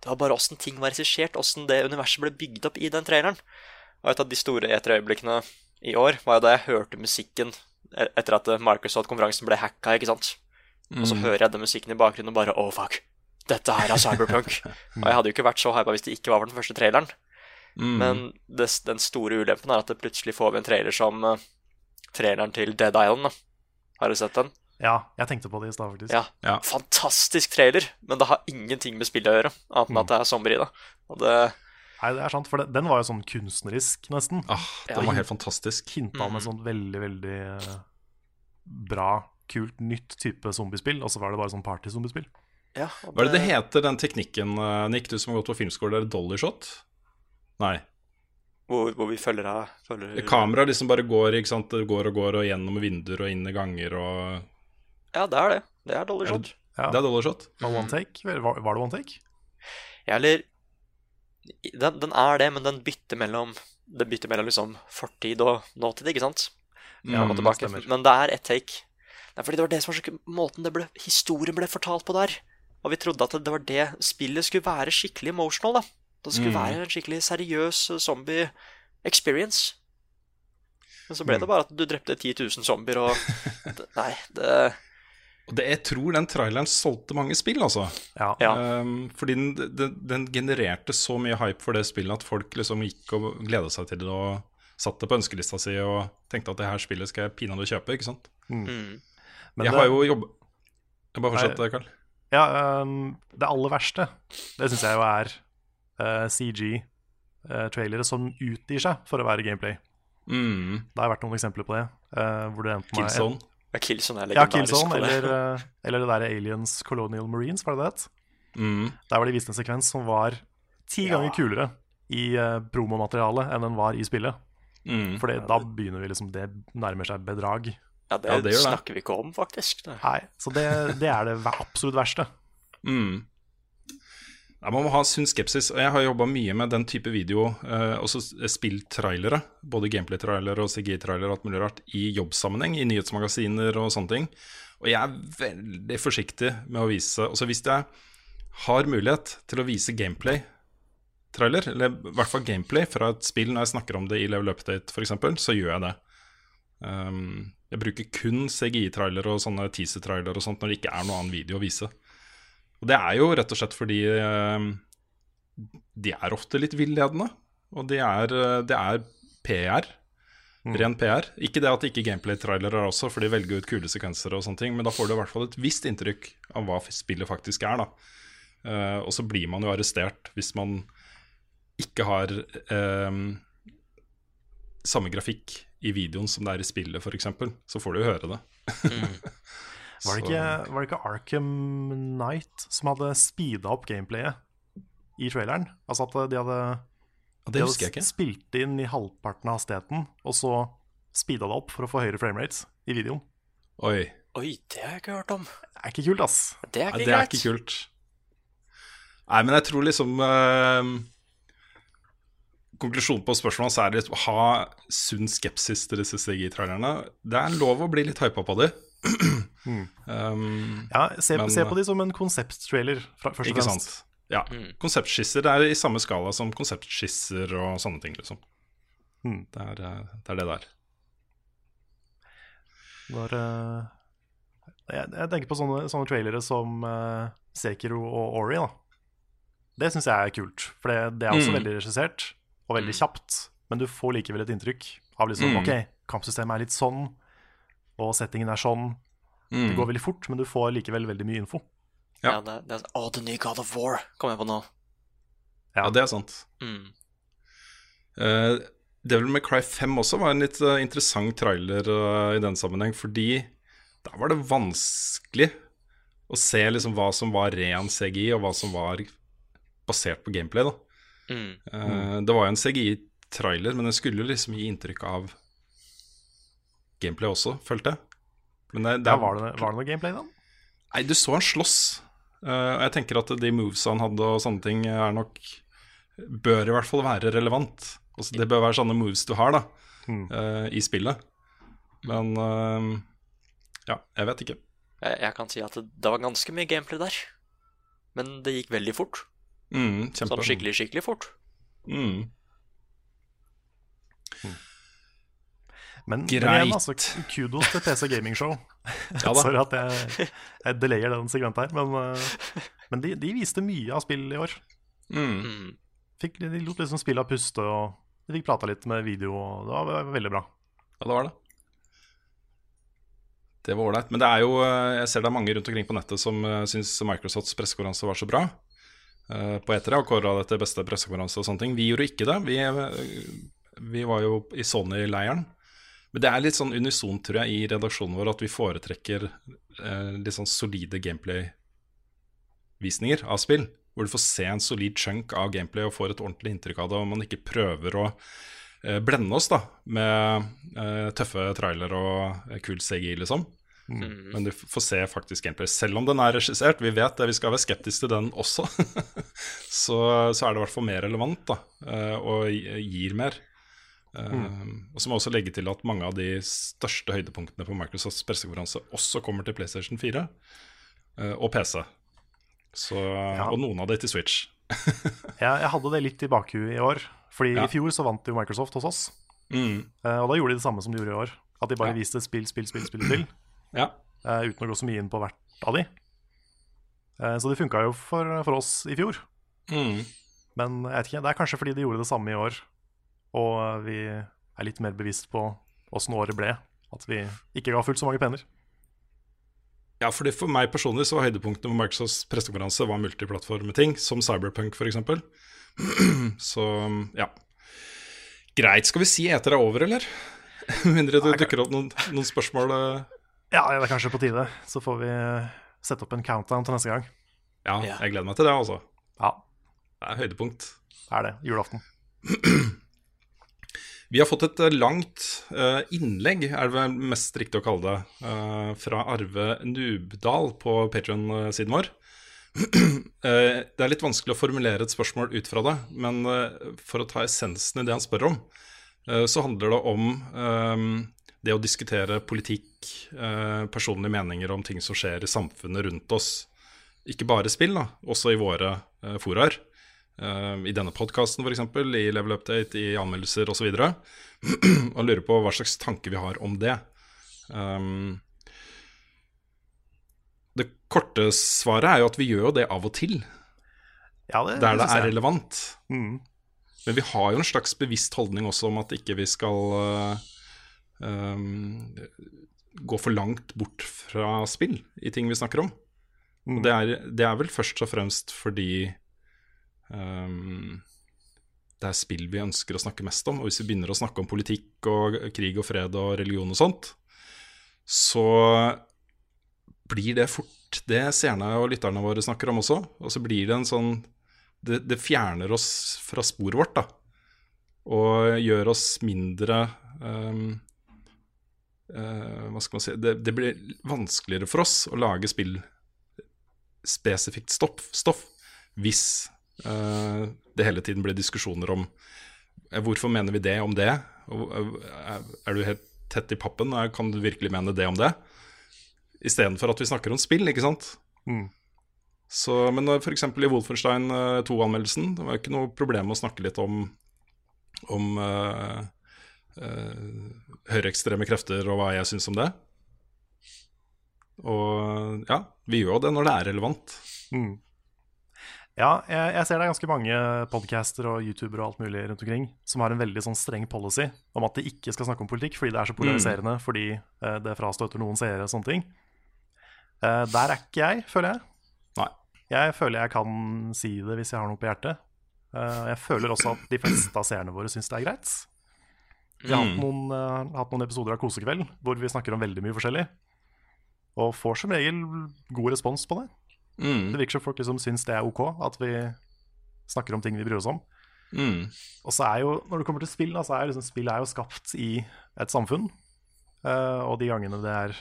S2: det var bare åssen ting var regissert, åssen det universet ble bygd opp i den traileren. Og et av de store E3-øyeblikkene i år var jo da jeg hørte musikken e- etter at Microsoft-konferansen ble hacka, ikke sant. Og så hører jeg den musikken i bakgrunnen og bare oh fuck, dette her er Cyberpunk. og jeg hadde jo ikke vært så hypa hvis det ikke var for den første traileren.
S3: mm,
S2: Men det, den store ulempen er at det plutselig får vi en trailer som uh, traileren til Dead Island. Da. Har du sett den?
S1: Ja, jeg tenkte på det i stad, faktisk.
S2: Ja.
S3: Ja.
S2: Fantastisk trailer, men det har ingenting med spillet å gjøre, annet enn at det er sommer i det. Og det
S1: Nei, det er sant, for det, den var jo sånn kunstnerisk, nesten.
S3: ah, Den var helt fantastisk.
S1: Hinta om et sånt veldig, veldig eh, bra, kult, nytt type zombiespill, og så var det bare sånn party-zombiespill.
S2: Ja, det...
S3: Hva er det det heter, den teknikken, eh, Nick, du som har gått på filmskole? Er det dolly shot? Nei.
S2: Hvor, hvor vi følger av følger...
S3: Kameraet liksom bare går, ikke sant? Det går og går og gjennom vinduer og inn i ganger og
S2: Ja, det er det. Det er Dolly
S3: Er
S2: Shot.
S1: Ja.
S3: Det er dolly shot?
S1: Var one take? Var, var det one take?
S2: Ja, eller den, den er det, men den bytter mellom Den bytter mellom liksom fortid og nåtid, ikke sant?
S1: Ja, stemmer.
S2: Men det er ett take. Det er fordi det var det som var så måten det ble, historien ble fortalt på der. Og vi trodde at det var det spillet skulle være skikkelig emotional, da. Det skulle
S3: Mm.
S2: være en skikkelig seriøs uh, zombie experience. Men så ble
S3: Mm.
S2: det bare at du drepte 10 000 zombier, og det, Nei, det
S3: Og det, jeg tror den traileren solgte mange spill, altså.
S1: Ja.
S2: Ja.
S3: Um, fordi den, den, den genererte så mye hype for det spillet at folk liksom gikk og gleda seg til det og satte det på ønskelista si og tenkte at det her spillet skal jeg pinadø kjøpe, ikke sant.
S2: mm.
S1: Men
S3: jeg
S1: det,
S3: har jo jobba bare fortsett, Karl.
S1: Ja, um, det aller verste, det syns jeg jo er uh, CG-trailere som utgir seg for å være gameplay.
S3: Mm.
S1: Det har vært noen eksempler på det. Uh, hvor det enten er-
S2: Ja, Killzone er
S1: Ja. Killzone, eller, eh, eller det der Aliens Colonial Marines, var det det het?
S3: Mm.
S1: Der var det vist en sekvens som var ti ganger kulere i uh, promomaterialet enn den var i spillet.
S3: Mm.
S1: For da begynner vi liksom Det nærmer seg bedrag.
S2: Ja, det,
S3: Ja, det snakker det.
S2: vi ikke om, faktisk. Det.
S1: Nei, Så det, det er det absolutt verste.
S3: Mm. Ja, Man må ha sunn skepsis. og Jeg har jobba mye med den type video, eh, også spilt trailere, både gameplay-trailere og CGI-trailere og alt mulig rart, i jobbsammenheng, i nyhetsmagasiner og sånne ting. Og jeg er veldig forsiktig med å vise Altså hvis jeg har mulighet til å vise gameplay-trailer, eller i hvert fall gameplay fra et spill når jeg snakker om det i Level Update f.eks., så gjør jeg det. Um, jeg bruker kun CGI-trailere og sånne teaser-trailere og sånt når det ikke er noe annen video å vise. Og det er jo rett og slett fordi um, de er ofte litt villedende. Og det er, de er PR. Ren PR. Ikke det at ikke gameplay-trailere er også, for de velger ut kule sekvenser og sånne ting, men da får du i hvert fall et visst inntrykk av hva spillet faktisk er, da. Uh, og så blir man jo arrestert hvis man ikke har eh, samme grafikk i videoen som det er i spillet, f.eks. Så får du jo høre det.
S1: Var det, ikke, var det ikke Arkham Knight som hadde speeda opp gameplayet i traileren? Altså at de hadde, de hadde
S3: ikke.
S1: spilt inn i halvparten av hastigheten, og så speeda det opp for å få høyere framerates i videoen.
S3: Oi.
S2: Oi, det har jeg ikke hørt om.
S1: Det er ikke kult, ass.
S2: Det er
S3: ikke,
S2: ikke
S3: det er ikke kult. Nei, men jeg tror liksom eh, Konklusjonen på spørsmålet så er det å ha sunn skepsis til disse CGI-trailerne. Det er lov å bli litt hypa på de. um,
S1: Ja, se,
S3: Men-
S1: se på de som en konsepttrailer, fra- først og
S3: ikke
S1: fremst.
S3: sant? Ja. Konseptskisser det er i samme skala som konseptskisser og sånne ting, liksom.
S1: Mm.
S3: Det, er, eh, det er det der.
S1: Når, uh, jeg, jeg tenker på sånne, sånne trailere som uh, Sekiro og Ori. da Det syns jeg er kult, for det, det er også
S3: Mm.
S1: veldig regissert og veldig kjapt. Men du får likevel et inntrykk av liksom,
S3: Mm.
S1: ok, kampsystemet er litt sånn, og settingen er sånn.
S3: Mm.
S1: Det går veldig fort, men du får likevel veldig mye info.
S3: Ja.
S2: Ja, det, det er, å, The New God of War kom jeg på nå.
S3: Ja, det er sant.
S2: Mm.
S3: Uh, Devil May Cry 5 også var en litt uh, interessant trailer uh, i den sammenheng, fordi der var det vanskelig å se liksom hva som var ren CGI, og hva som var basert på gameplay. da.
S2: Mm.
S3: Eh, Det var jo en CGI-trailer, men den skulle jo liksom gi inntrykk av gameplay også, følte jeg. Men det, det
S1: Ja, var, det, var det noe gameplay, da?
S3: Nei, du så han slåss. Eh, og jeg tenker at de moves han hadde og sånne ting, er nok Bør i hvert fall være relevant. Altså, det bør være sånne moves du har da
S1: Mm.
S3: uh, i spillet. Men uh, ja, jeg vet ikke.
S2: Jeg, jeg kan si at det, det var ganske mye gameplay der. Men det gikk veldig fort.
S3: Mm.
S2: Sånn skikkelig, skikkelig fort.
S3: Mm.
S1: Mm. men
S3: Greit.
S1: igjen, altså, kudos til PC Gaming Show.
S3: Ja.
S1: Sorry at jeg, jeg delayer den segmentet her, men, eh, men de, de viste mye av spill i år.
S3: Mm.
S2: Mm.
S1: Fikk, de lot liksom spillet puste, og de fikk prata litt med video, og det var veldig bra.
S3: Ja, det var det. Det var ålreit. Men det er jo, eh, jeg ser det er mange rundt omkring på nettet som uh, syns Microsofts pressekonferanse var så bra. Eh, på E3 og kåra det til beste pressekonferanse og sånne ting. Vi gjorde ikke det. Vi, eh, vi var jo i Sony-leiren. Men det er litt sånn unisont, tror jeg, i redaksjonen vår at vi foretrekker eh, litt sånn solide gameplay-visninger av spill. Hvor du får se en solid chunk av gameplay og får et ordentlig inntrykk av det, og man ikke prøver å eh, blende oss da med eh, tøffe trailer og eh, kul CGI, liksom. Men du får se faktisk gameplay. Selv om den er regissert, vi vet det, vi skal være skeptiske til den også, så, så er det i hvert fall mer relevant da, eh, og gir mer. Mm. Og så må jeg også legge til at mange av de største høydepunktene på Microsofts pressekonferanse også kommer til PlayStation 4 eh, og PC. Så, Og noen av det til Switch.
S1: Jeg, jeg hadde det litt i bakhuet i år, fordi
S3: Ja.
S1: i fjor så vant jo Microsoft hos oss.
S3: Mm.
S1: Eh, og da gjorde de det samme som de gjorde i år. At de bare
S3: Ja.
S1: viste spill, spill, spill, spill, spill
S3: Ja.
S1: Uh, uten å gå så mye inn på hvert av de. Uh, så det funka jo for, for oss i fjor.
S3: Mm.
S1: Men jeg vet ikke, det er kanskje fordi de gjorde det samme i år, og vi er litt mer bevisst på åssen året ble. At vi ikke ga fullt så mange penner.
S3: Ja, fordi For meg personlig så var høydepunktet med Microsofts pressekonferanse var multiplattformting, som Cyberpunk f.eks. så ja. Greit. Skal vi si eter er over, eller? Mindre det dukker opp noen, noen spørsmål. Eh.
S1: Ja, det er kanskje på tide. Så får vi sette opp en countdown til neste gang.
S3: Ja, jeg gleder meg til det, altså.
S1: Ja,
S3: Det er høydepunkt.
S1: det er det. Julaften.
S3: Vi har fått et eh, langt eh, innlegg, er det vel mest riktig å kalle det, eh, fra Arve Nubdal på Patreon-siden vår. Eh, det er litt vanskelig å formulere et spørsmål ut fra det, men eh, for å ta essensen i det han spør om, eh, så handler det om eh, det å diskutere politikk, eh, personlige meninger om ting som skjer i samfunnet rundt oss. Ikke bare spill, da, også i våre eh, foraer. Eh, I denne podkasten f.eks., i Level Update, i anmeldelser osv. Og lurer på hva slags tanke vi har om det. Um, det korte svaret er jo at vi gjør jo det av og til,
S1: Ja, det,
S3: der det er relevant.
S1: Mm.
S3: Men vi har jo en slags bevisst holdning også om at ikke vi skal øh, øhm, gå for langt bort fra spill i ting vi snakker om. Og det er, det er vel først og fremst fordi um, det er spill vi ønsker å snakke mest om. Og hvis vi begynner å snakke om politikk og krig og fred og religion og sånt, så blir det fort det seerne og lytterne våre snakker om også. Og så blir det en sånn Det, det fjerner oss fra sporet vårt, da. Og gjør oss mindre eh, Hva skal man si det, det blir vanskeligere for oss å lage spill spesifikt stoff, stoff hvis eh, det hele tiden blir diskusjoner om eh, hvorfor mener vi det om det? Eh, er du helt tett i pappen? Eh, Kan du virkelig mene det om det? Istedenfor at vi snakker om spill, ikke sant?
S1: Mm.
S3: Så, men f.eks. i Wolfenstein 2-anmeldelsen, det var ikke noe problem å snakke litt om, om eh, eh, høyreekstreme krefter og hva jeg syns om det. Og ja, vi gjør jo det når det er relevant.
S1: Mm. Ja, jeg, jeg ser det er ganske mange podcaster og youtubere og alt mulig rundt omkring som har en veldig sånn streng policy om at de ikke skal snakke om politikk fordi det er så polariserende, fordi uh, det frastøter noen seere og sånne ting. Uh, der er ikke jeg, føler jeg.
S3: Nei.
S1: Jeg føler jeg kan si det hvis jeg har noe på hjertet. Uh, jeg føler også at de fleste av seerne våre syns det er greit. Vi har hatt noen, uh, hatt noen episoder av Kosekveld hvor vi snakker om veldig mye forskjellig, og får som regel god respons på det.
S3: Mm,
S1: Det virker som folk liksom syns det er ok at vi snakker om ting vi bryr oss om.
S3: mm,
S1: Og så er jo, når det kommer til spill, da, så er liksom, spill er jo skapt i et samfunn. Uh, og de gangene det er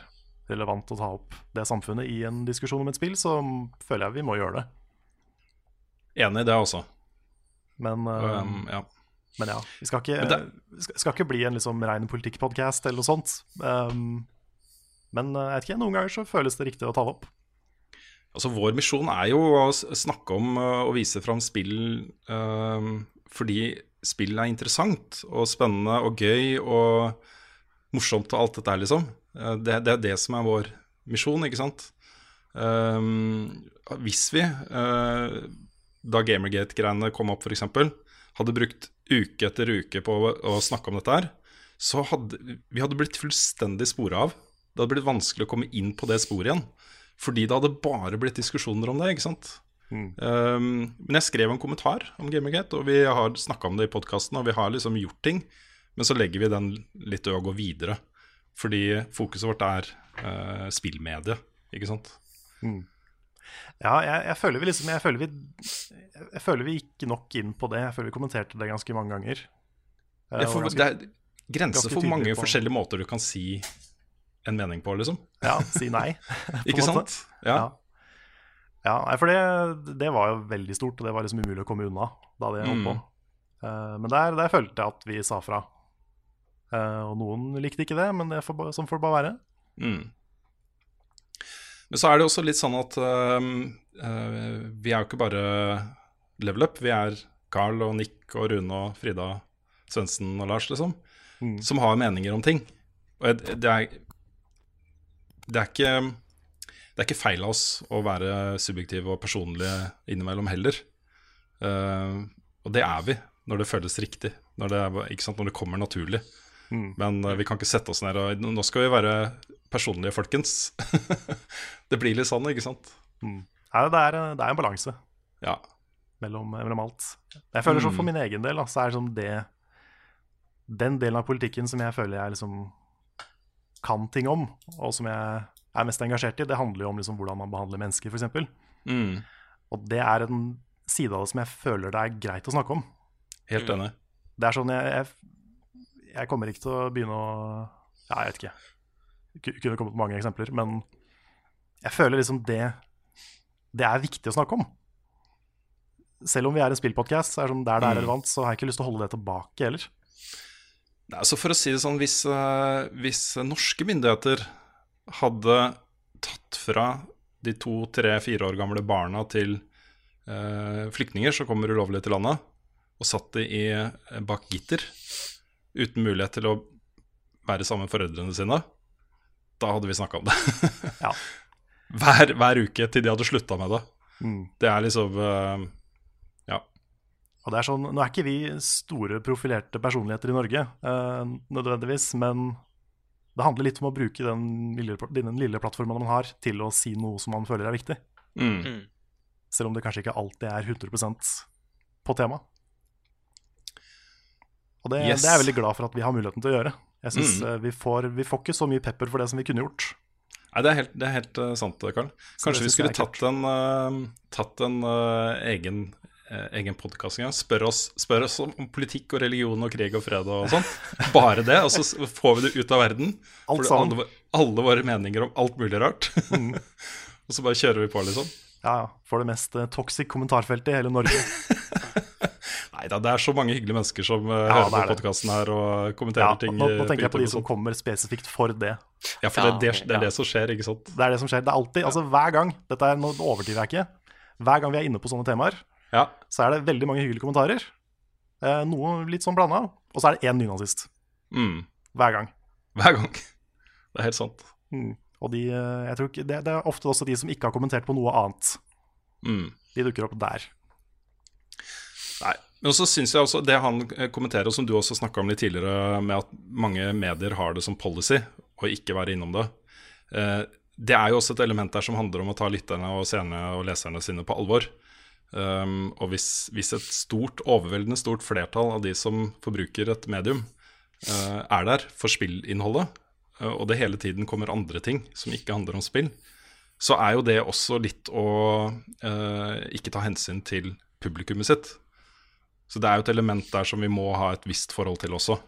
S1: relevant å ta opp det samfunnet i en diskusjon om et spill, så føler jeg vi må gjøre det.
S3: enig i det også.
S1: Men, uh,
S3: Um, ja.
S1: Men ja, vi skal ikke,
S3: det-
S1: skal, ikke bli en liksom rein politikkpodkast eller noe sånt. Um, men eh, jeg vet ikke, noen ganger så føles det riktig å ta det opp.
S3: Altså, vår misjon er jo å snakke om uh, og vise fram spill um, fordi spill er interessant og spennende og gøy og morsomt og alt dette her, liksom. Uh, det, det er det som er vår misjon, ikke sant. Um, hvis vi, uh, da Gamergate-greiene kom opp f.eks., hadde brukt uke etter uke på å, å snakke om dette her, så hadde vi hadde blitt fullstendig spora av. Det hadde blitt vanskelig å komme inn på det sporet igjen. Fordi det hadde bare blitt diskusjoner om det, ikke sant. Um, men jeg skrev en kommentar om Gamergate, og vi har snakka om det i podkasten, og vi har liksom gjort ting. Men så legger vi den litt død og går videre. Fordi fokuset vårt er uh, spillmedie, ikke sant.
S1: Ja, jeg, jeg føler vi liksom jeg føler vi, jeg føler vi gikk nok inn på det. Jeg føler vi kommenterte det ganske mange ganger.
S3: Det
S1: er,
S3: for,
S1: ganske-
S3: det er grenser for mange
S1: på-
S3: forskjellige måter du kan si en mening på, liksom.
S1: Ja, si nei.
S3: Ikke sant? Ja.
S1: Ja. For det, det var jo veldig stort, og det var liksom umulig å komme unna da det holdt på.
S3: Mm.
S1: Eh, men der, der følte jeg at vi sa fra. Eh, og noen likte ikke det, men det får, sånn får det bare være.
S3: Mm. Men så er det også litt sånn at uh, uh, vi er jo ikke bare level up. Vi er Carl og Nick og Rune og Frida Svendsen og Lars, liksom.
S1: Mm.
S3: Som har meninger om ting. Og det er Det er ikke Det er ikke feil av oss å være subjektive og personlige innimellom heller. Uh, og det er vi når det føles riktig. Når det, er? Når det kommer naturlig.
S1: Mm.
S3: Men uh, vi kan ikke sette oss ned og Nå skal vi være personlige, folkens. det blir litt sånn, ikke sant?
S1: Nei, det, er, det er en balanse
S3: Ja.
S1: mellom, mellom alt. Jeg føler sånn
S3: Mm.
S1: For min egen del så er det sånn det den delen av politikken som jeg føler jeg liksom kan ting om, og som jeg er mest engasjert i, det handler jo om liksom hvordan man behandler mennesker, f.eks.
S3: Mm.
S1: Og det er en side av det som jeg føler det er greit å snakke om.
S3: Helt enig.
S1: Det er sånn jeg, jeg, jeg kommer ikke til å begynne å Ja, jeg vet ikke. Ku- Kunne kommet på mange eksempler, men jeg føler liksom det det er viktig å snakke om. Selv om vi er en spillpodkast, så er det sånn der det er relevant, så har jeg ikke lyst til å holde det tilbake heller.
S3: Nei, så for å si det sånn, hvis, eh, hvis norske myndigheter hadde tatt fra de to, tre, fire år gamle barna til eh, flyktninger som kommer ulovlig til landet, og satt de i, eh, bak gitter uten mulighet til å være sammen med foreldrene sine, da hadde vi snakka om det.
S1: Ja.
S3: hver, hver uke til de hadde slutta med det.
S1: Mm.
S3: Det er liksom uh, Ja.
S1: Og det er sånn, Nå er ikke vi store profilerte personligheter i Norge, uh, nødvendigvis, men det handler litt om å bruke den lille, den lille plattformen man har, til å si noe som man føler er viktig.
S3: Mm.
S2: Mm.
S1: Selv om det kanskje ikke alltid er 100% på tema. Og det,
S3: Yes.
S1: det er jeg veldig glad for at vi har muligheten til å gjøre. Jeg synes
S3: Mm.
S1: eh, vi, får, vi får ikke så mye pepper for det som vi kunne gjort.
S3: Nei, det er helt, det er helt eh, sant, Karl. Kanskje vi skulle tatt en, uh, tatt en uh, egen, egen podkast en gang. Spør oss, spør oss om, politikk og religion og krig og fred og sånn. Bare det, og så får vi det ut av verden.
S1: Alt sammen.
S3: alle, alle våre meninger om alt mulig rart. og så bare kjører vi på, liksom.
S1: Ja, ja. For det mest eh, toxic kommentarfeltet i hele Norge.
S3: Nei da, det er så mange hyggelige mennesker som uh,
S1: Ja,
S3: hører
S1: er
S3: på podkasten her og kommenterer
S1: Ja,
S3: ting.
S1: nå, nå tenker jeg på de som kommer spesifikt for det.
S3: Ja, for
S2: Ja,
S3: det, det, det er
S2: ja.
S3: det som skjer, ikke sant?
S1: Det er det som skjer. Det er alltid, altså hver gang, dette er, nå overdriver jeg ikke, hver gang vi er inne på sånne temaer,
S3: Ja.
S1: så er det veldig mange hyggelige kommentarer. Eh, noe litt sånn blanda. Og så er det én nynazist.
S3: Mm.
S1: Hver gang.
S3: Hver gang. Det er helt sant.
S1: Mm. Og de, eh, jeg tror ikke, det, det er ofte også de som ikke har kommentert på noe annet.
S3: Mm.
S1: De dukker opp der.
S3: Nei, men så synes jeg også Det han eh, kommenterer, som du også snakka om litt tidligere, med at mange medier har det som policy å ikke være innom det, eh, det er jo også et element der som handler om å ta lytterne og seerne og leserne sine på alvor. Um, og hvis, hvis et stort, overveldende stort flertall av de som forbruker et medium, eh, er der for spillinnholdet, og det hele tiden kommer andre ting som ikke handler om spill, så er jo det også litt å ikke ta hensyn til publikummet sitt. Så det er jo et element der som vi må ha et visst forhold til også.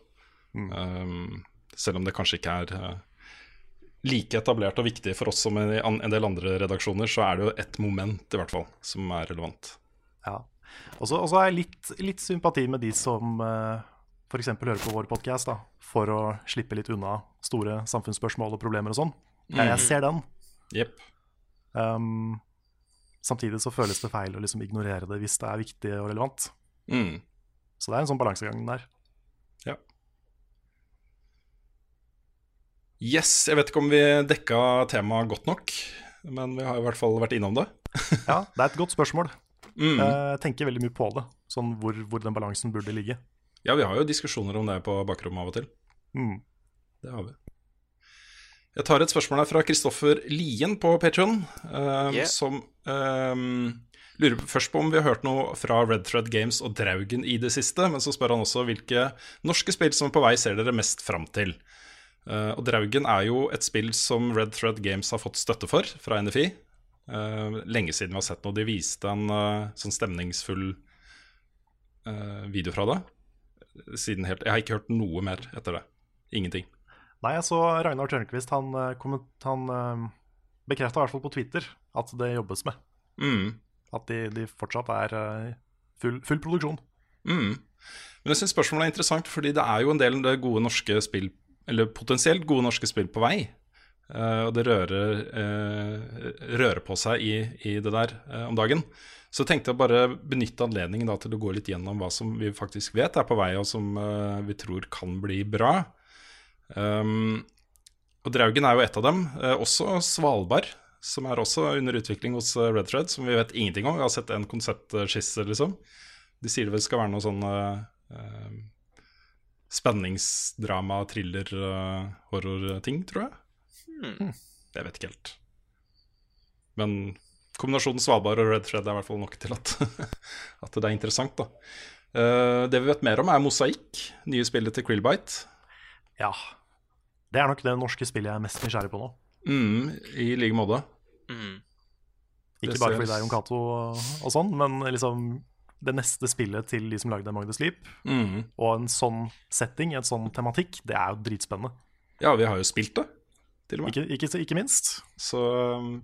S3: Um, selv om det kanskje ikke er uh, like etablert og viktig for oss som i en del andre redaksjoner, så er det jo et moment i hvert fall som er relevant.
S1: Ja. Og så har jeg litt, litt sympati med de som uh, f.eks. hører på vår podkast for å slippe litt unna store samfunnsspørsmål og problemer og sånn. Jeg, jeg ser den.
S3: Yep.
S1: Um, samtidig så føles det feil å liksom ignorere det hvis det er viktig og relevant.
S3: Mm.
S1: Så det er en sånn balansegang der.
S3: Ja. Yes, jeg vet ikke om vi dekka temaet godt nok, men vi har i hvert fall vært innom det.
S1: Ja, det er et godt spørsmål.
S3: Mm.
S1: Eh, Jeg tenker veldig mye på det, sånn hvor, hvor den balansen burde ligge.
S3: Ja, vi har jo diskusjoner om det på bakrommet av og til.
S1: Mm.
S3: Det har vi. Jeg tar et spørsmål her fra Kristoffer Lien på Patreon
S2: Yeah.
S3: som ehm, lurer først på om vi har hørt noe fra Red Thread Games og Draugen i det siste, men så spør han også hvilke norske spill som er på vei ser dere mest fram til. Uh, og Draugen er jo et spill som Red Thread Games har fått støtte for fra NFI. Uh, lenge siden vi har sett noe. De viste en uh, sånn stemningsfull eh, video fra det. Siden helt, jeg har ikke hørt noe mer etter det. Ingenting.
S1: Nei, jeg så Ragnar Tørnquist, han, eh, han bekrefta i hvert fall på Twitter at det jobbes med.
S3: Mm.
S1: At de, de fortsatt er eh, full, full produksjon.
S3: Mm. Men jeg syns spørsmålet er interessant, fordi det er jo en del gode norske spill, eller potensielt gode norske spill på vei. Uh, og det rører, uh, rører på seg i, i det der uh, om dagen. Så jeg tenkte å bare benytte anledningen da, til å gå litt gjennom hva som vi faktisk vet er på vei, og som vi tror kan bli bra. Um, og Draugen er jo et av dem. Også Svalbard, som er også under utvikling hos eh, Red Thread, som vi vet ingenting om. Vi har sett en konseptskisse, liksom. De sier det vel skal være noe sånn eh, spenningsdrama, thriller, uh, horror-ting, tror jeg.
S2: Hmm.
S3: Jeg vet ikke helt. Men kombinasjonen Svalbard og Red Thread er i hvert fall nok til at, at det er interessant, da. Uh, det vi vet mer om, er Mosaikk, nye spillet til Krillbite.
S1: Ja. Det er nok det norske spillet jeg er mest nysgjerrig på nå.
S3: Mm, I like måte.
S2: Mm.
S1: Ikke bare fordi det er Jon Cato og, og sånn, men liksom det neste spillet til de som lagde Among the Sleep,
S3: Mm.
S1: og en sånn setting, en sånn tematikk, det er jo dritspennende.
S3: Ja, vi har jo spilt det, til og med.
S1: Ikke, ikke, ikke minst.
S3: Så um,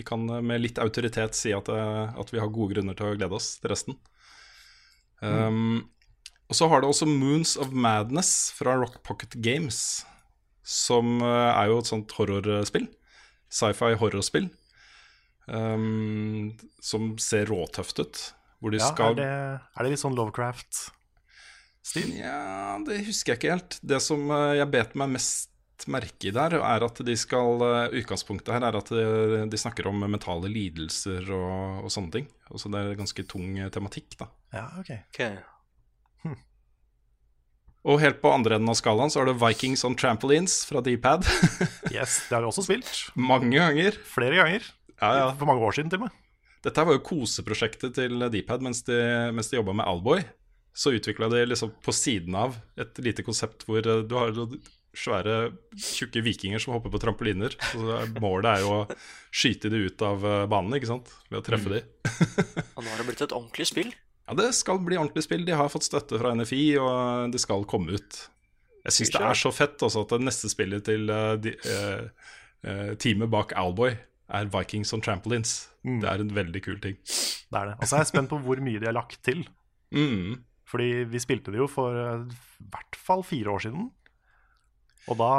S3: Vi kan eh, med litt autoritet si at, eh, at vi har gode grunner til å glede oss til resten. Um, og så har det også Moons of Madness fra Rock Pocket Games, som eh, er jo et sånt horrorspill. Sci-fi horrorspill. Um, som ser råtøft ut. Hvor de
S1: Ja,
S3: skal
S1: er, det, er det litt sånn Lovecraft-stil?
S3: Ja, det husker jeg ikke helt. Det som eh, jeg bet meg mest merke i der, er at de skal eh, Utgangspunktet her er at de, de snakker om mentale lidelser og, og sånne ting. Så det er ganske tung tematikk, da.
S1: Ja, ok.
S2: Ok.
S3: Og helt på andre enden av skalaen så har du Vikings on Trampolines fra D-pad.
S1: Yes, det har vi også spilt.
S3: Mange ganger.
S1: Flere ganger.
S3: Ja, ja.
S1: For mange år siden, til og med.
S3: Dette var jo koseprosjektet til D-pad mens de, mens de jobba med Alboy. Så utvikla de liksom på siden av et lite konsept hvor eh, du har svære, tjukke vikinger som hopper på trampoliner. Så målet er jo å skyte de ut av eh, banen, ikke sant? Ved å treffe de.
S2: Og nå har det blitt et ordentlig spill.
S3: Ja, det skal bli ordentlig spill. De har fått støtte fra NFI, og det skal komme ut. Jeg syns det er så fett også at det neste spillet til uh, de, uh, uh, teamet bak Alboy er Vikings on Trampolines. Det er en veldig kul ting.
S1: Det er det. Og så er jeg spent på hvor mye de har lagt til.
S3: Mm.
S1: Fordi vi spilte det jo for i hvert fall fire år siden. Og da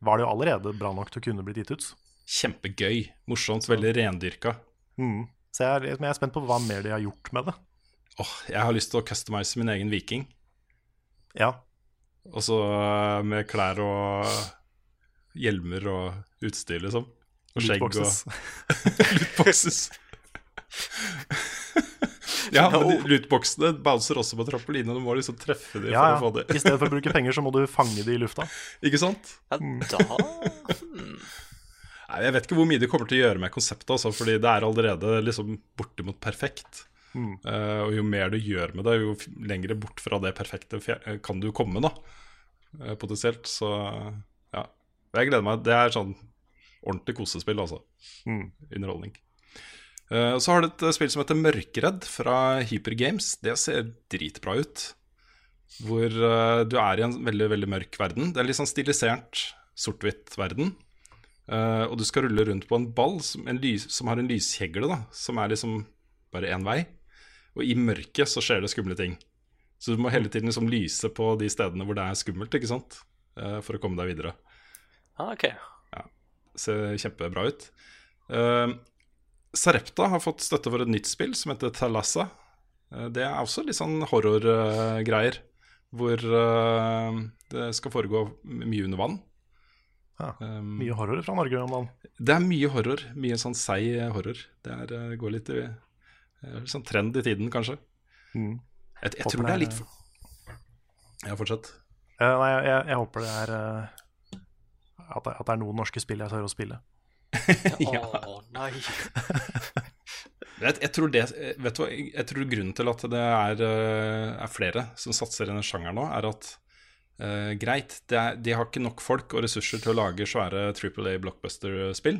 S1: var det jo allerede bra nok til å kunne blitt gitt ut.
S3: Kjempegøy. Morsomt. Veldig rendyrka.
S1: Mm. Så jeg er, jeg er spent på hva mer de har gjort med det.
S3: Åh, jeg har lyst til å customize min egen viking.
S1: Ja,
S3: Og så eh, med klær og hjelmer og utstyr, liksom. Og skjegg og
S1: Lootboxes.
S3: Ja, men lootboxene bouncer også på trampoline, og du må liksom treffe dem
S1: Ja,
S3: for å få det.
S1: I stedet for å bruke penger, så må du fange dem i lufta.
S3: Ikke sant?
S2: Ja, da
S3: Nei, Jeg vet ikke hvor mye det kommer til å gjøre med konseptet, altså, fordi det er allerede liksom bortimot perfekt. Eh, og jo mer du gjør med det, jo lengre bort fra det perfekte eh, kan du komme, da. Uh, potensielt. Så ja. Jeg gleder meg. Det er sånn ordentlig kosespill, altså.
S1: Mm.
S3: Underholdning. Uh, så har du et spill som heter Mørkeredd fra Hypergames. Det ser dritbra ut. Hvor du er i en veldig veldig mørk verden. Det er litt sånn stilisert sort-hvitt-verden. Uh, og du skal rulle rundt på en ball som, en lys, som har en lyskjegle, da, som er liksom bare én vei. Og i mørket så skjer det skumle ting. Så du må hele tiden liksom lyse på de stedene hvor det er skummelt, ikke sant? Eh, for å komme deg videre.
S2: ah, Ok.
S3: Ja, Ser kjempebra ut. Uh, Sarepta har fått støtte for et nytt spill som heter Thalassa. Uh, det er også litt sånn horrorgreier. hvor eh, det skal foregå mye under vann.
S1: Ja,
S3: Um,
S1: Mye horror fra Norge om dagen.
S3: Det er mye horror. Mye sånn seig horror. Det er, går litt i Sånn trend i tiden, kanskje.
S1: Mm.
S3: Jeg, jeg tror det er litt Ja, fortsett.
S1: Uh, nei, jeg, jeg, jeg håper det er uh, at, det, at det er noen norske spill jeg tør å spille.
S2: Å nei.
S3: Jeg, jeg, tror det, vet du hva, jeg tror grunnen til at det er, eh, er flere som satser i denne sjangeren nå, er at uh, greit, det er, de har ikke nok folk og ressurser til å lage svære Triple A blockbuster-spill,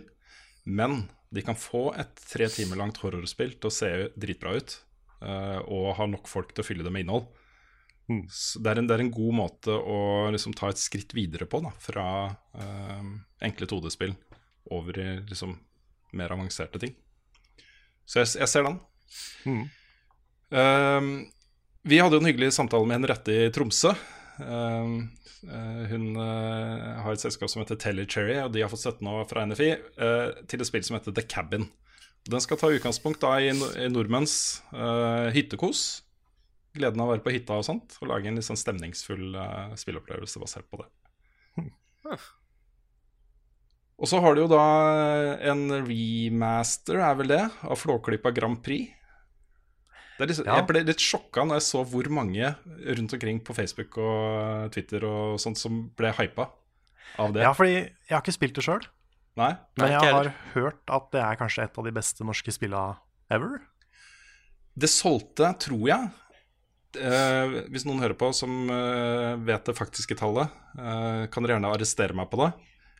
S3: men de kan få et tre timer langt horrorspill til å se dritbra ut, eh, og ha nok folk til å fylle det med innhold. Mm. det, er en, det er en god måte å liksom ta et skritt videre på, da, fra eh, enkle 2D-spill over i liksom mer avanserte ting. Så jeg, jeg ser den. Ehm, vi hadde jo en hyggelig samtale med Henriette i Tromsø. Eh, hun eh, har et selskap som heter Telecherry, og de har fått støtte nå fra NFI eh, til et spill som heter The Cabin. Den skal ta utgangspunkt da i, nordmenns eh, hyttekos. Gleden av å være på hytta og sånt, og lage en litt sånn stemningsfull eh, spillopplevelse basert på det. Og så har du jo da en remaster, er vel det, av Flåklypa Grand Prix. Det er liksom,
S1: Ja.
S3: Jeg ble litt sjokka når jeg så hvor mange rundt omkring på Facebook og Twitter og sånt som ble hypa av det.
S1: Ja, fordi jeg har ikke spilt det sjøl,
S3: Nei?
S1: men jeg har hørt at det er kanskje et av de beste norske spilla ever.
S3: Det solgte, tror jeg eh, Hvis noen hører på som eh, vet det faktiske tallet, eh, kan dere gjerne arrestere meg på det.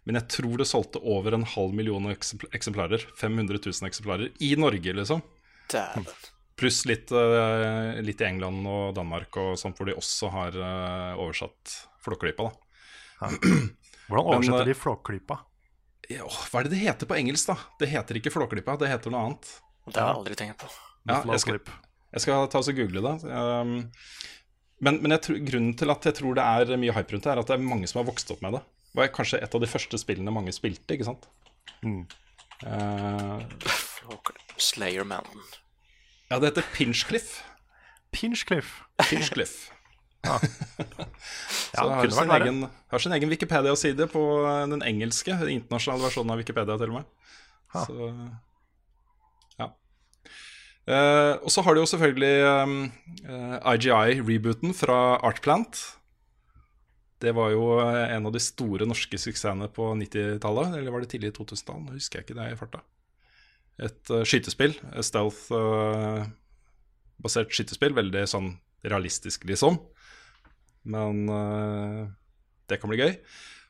S3: Men jeg tror det solgte over en halv million eksemplarer. 500 000 eksemplarer. I Norge, liksom.
S2: Dæven.
S3: Pluss litt, eh, litt i England og Danmark og sånt, hvor de også har eh, oversatt Flåklypa. da
S1: Hvordan oversetter
S3: Men, eh,
S1: de Flåklypa?
S3: ja, Hva er det det heter på engelsk, da? Det heter ikke Flåklypa, det heter noe annet.
S2: Det har jeg aldri tenkt på.
S3: Ja, jeg, skal, jeg skal ta oss og google det. Um, men men jeg tror, grunnen til at jeg tror det er mye hype rundt det, er at det er mange som har vokst opp med det. Det var kanskje et av de første spillene mange spilte, ikke sant? Eh,
S2: Slayer Mountain.
S3: Ja, det heter Pinchcliff.
S1: Pinchcliff.
S3: Pinchcliff.
S1: Ja,
S3: Så det har sin, egen, har sin egen Wikipedia-side på den engelske, den internasjonale versjonen av Wikipedia, til og med.
S1: Ha.
S3: Så, ja. Eh, og så har du jo selvfølgelig eh, IGI-rebooten fra Artplant. Det var jo eh, en av de store norske suksessene på 90-tallet, eller var det tidlig i 2000-tallet? Nå husker jeg ikke det i farta. Et eh, skytespill, et stealth-basert skytespill, veldig sånn realistisk, liksom. Men eh, det kan bli gøy.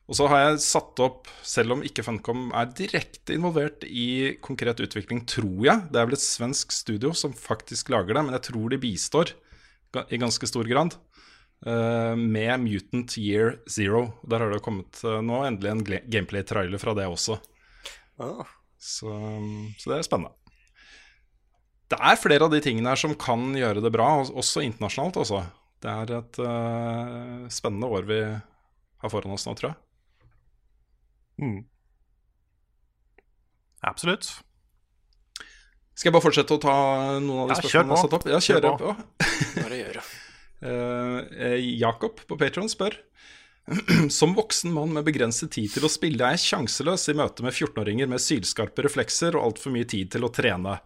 S3: Og så har jeg satt opp, selv om ikke Funcom er direkte involvert i konkret utvikling, tror jeg Det er vel et svensk studio som faktisk lager det, men jeg tror de bistår i ganske stor grad eh, med Mutant Year Zero. Der har det kommet eh, nå endelig en gameplay-trailer fra det også.
S2: Ah.
S3: Så, så det er spennende. Det er flere av de tingene her som kan gjøre det bra, også internasjonalt. Også. Det er et uh, spennende år vi har foran oss nå, tror jeg.
S1: Mm. Absolutt.
S3: Skal jeg bare fortsette å ta noen av de
S1: Ja, kjør
S3: spørsmålene jeg har
S1: på.
S3: satt opp? Ja,
S1: Kjør
S3: kjør
S1: på.
S3: på. Eh, eh, Jakob på Patron spør Som voksen mann med begrenset tid til å spille er jeg sjanseløs i møte med 14-åringer med sylskarpe reflekser og altfor mye tid til å trene.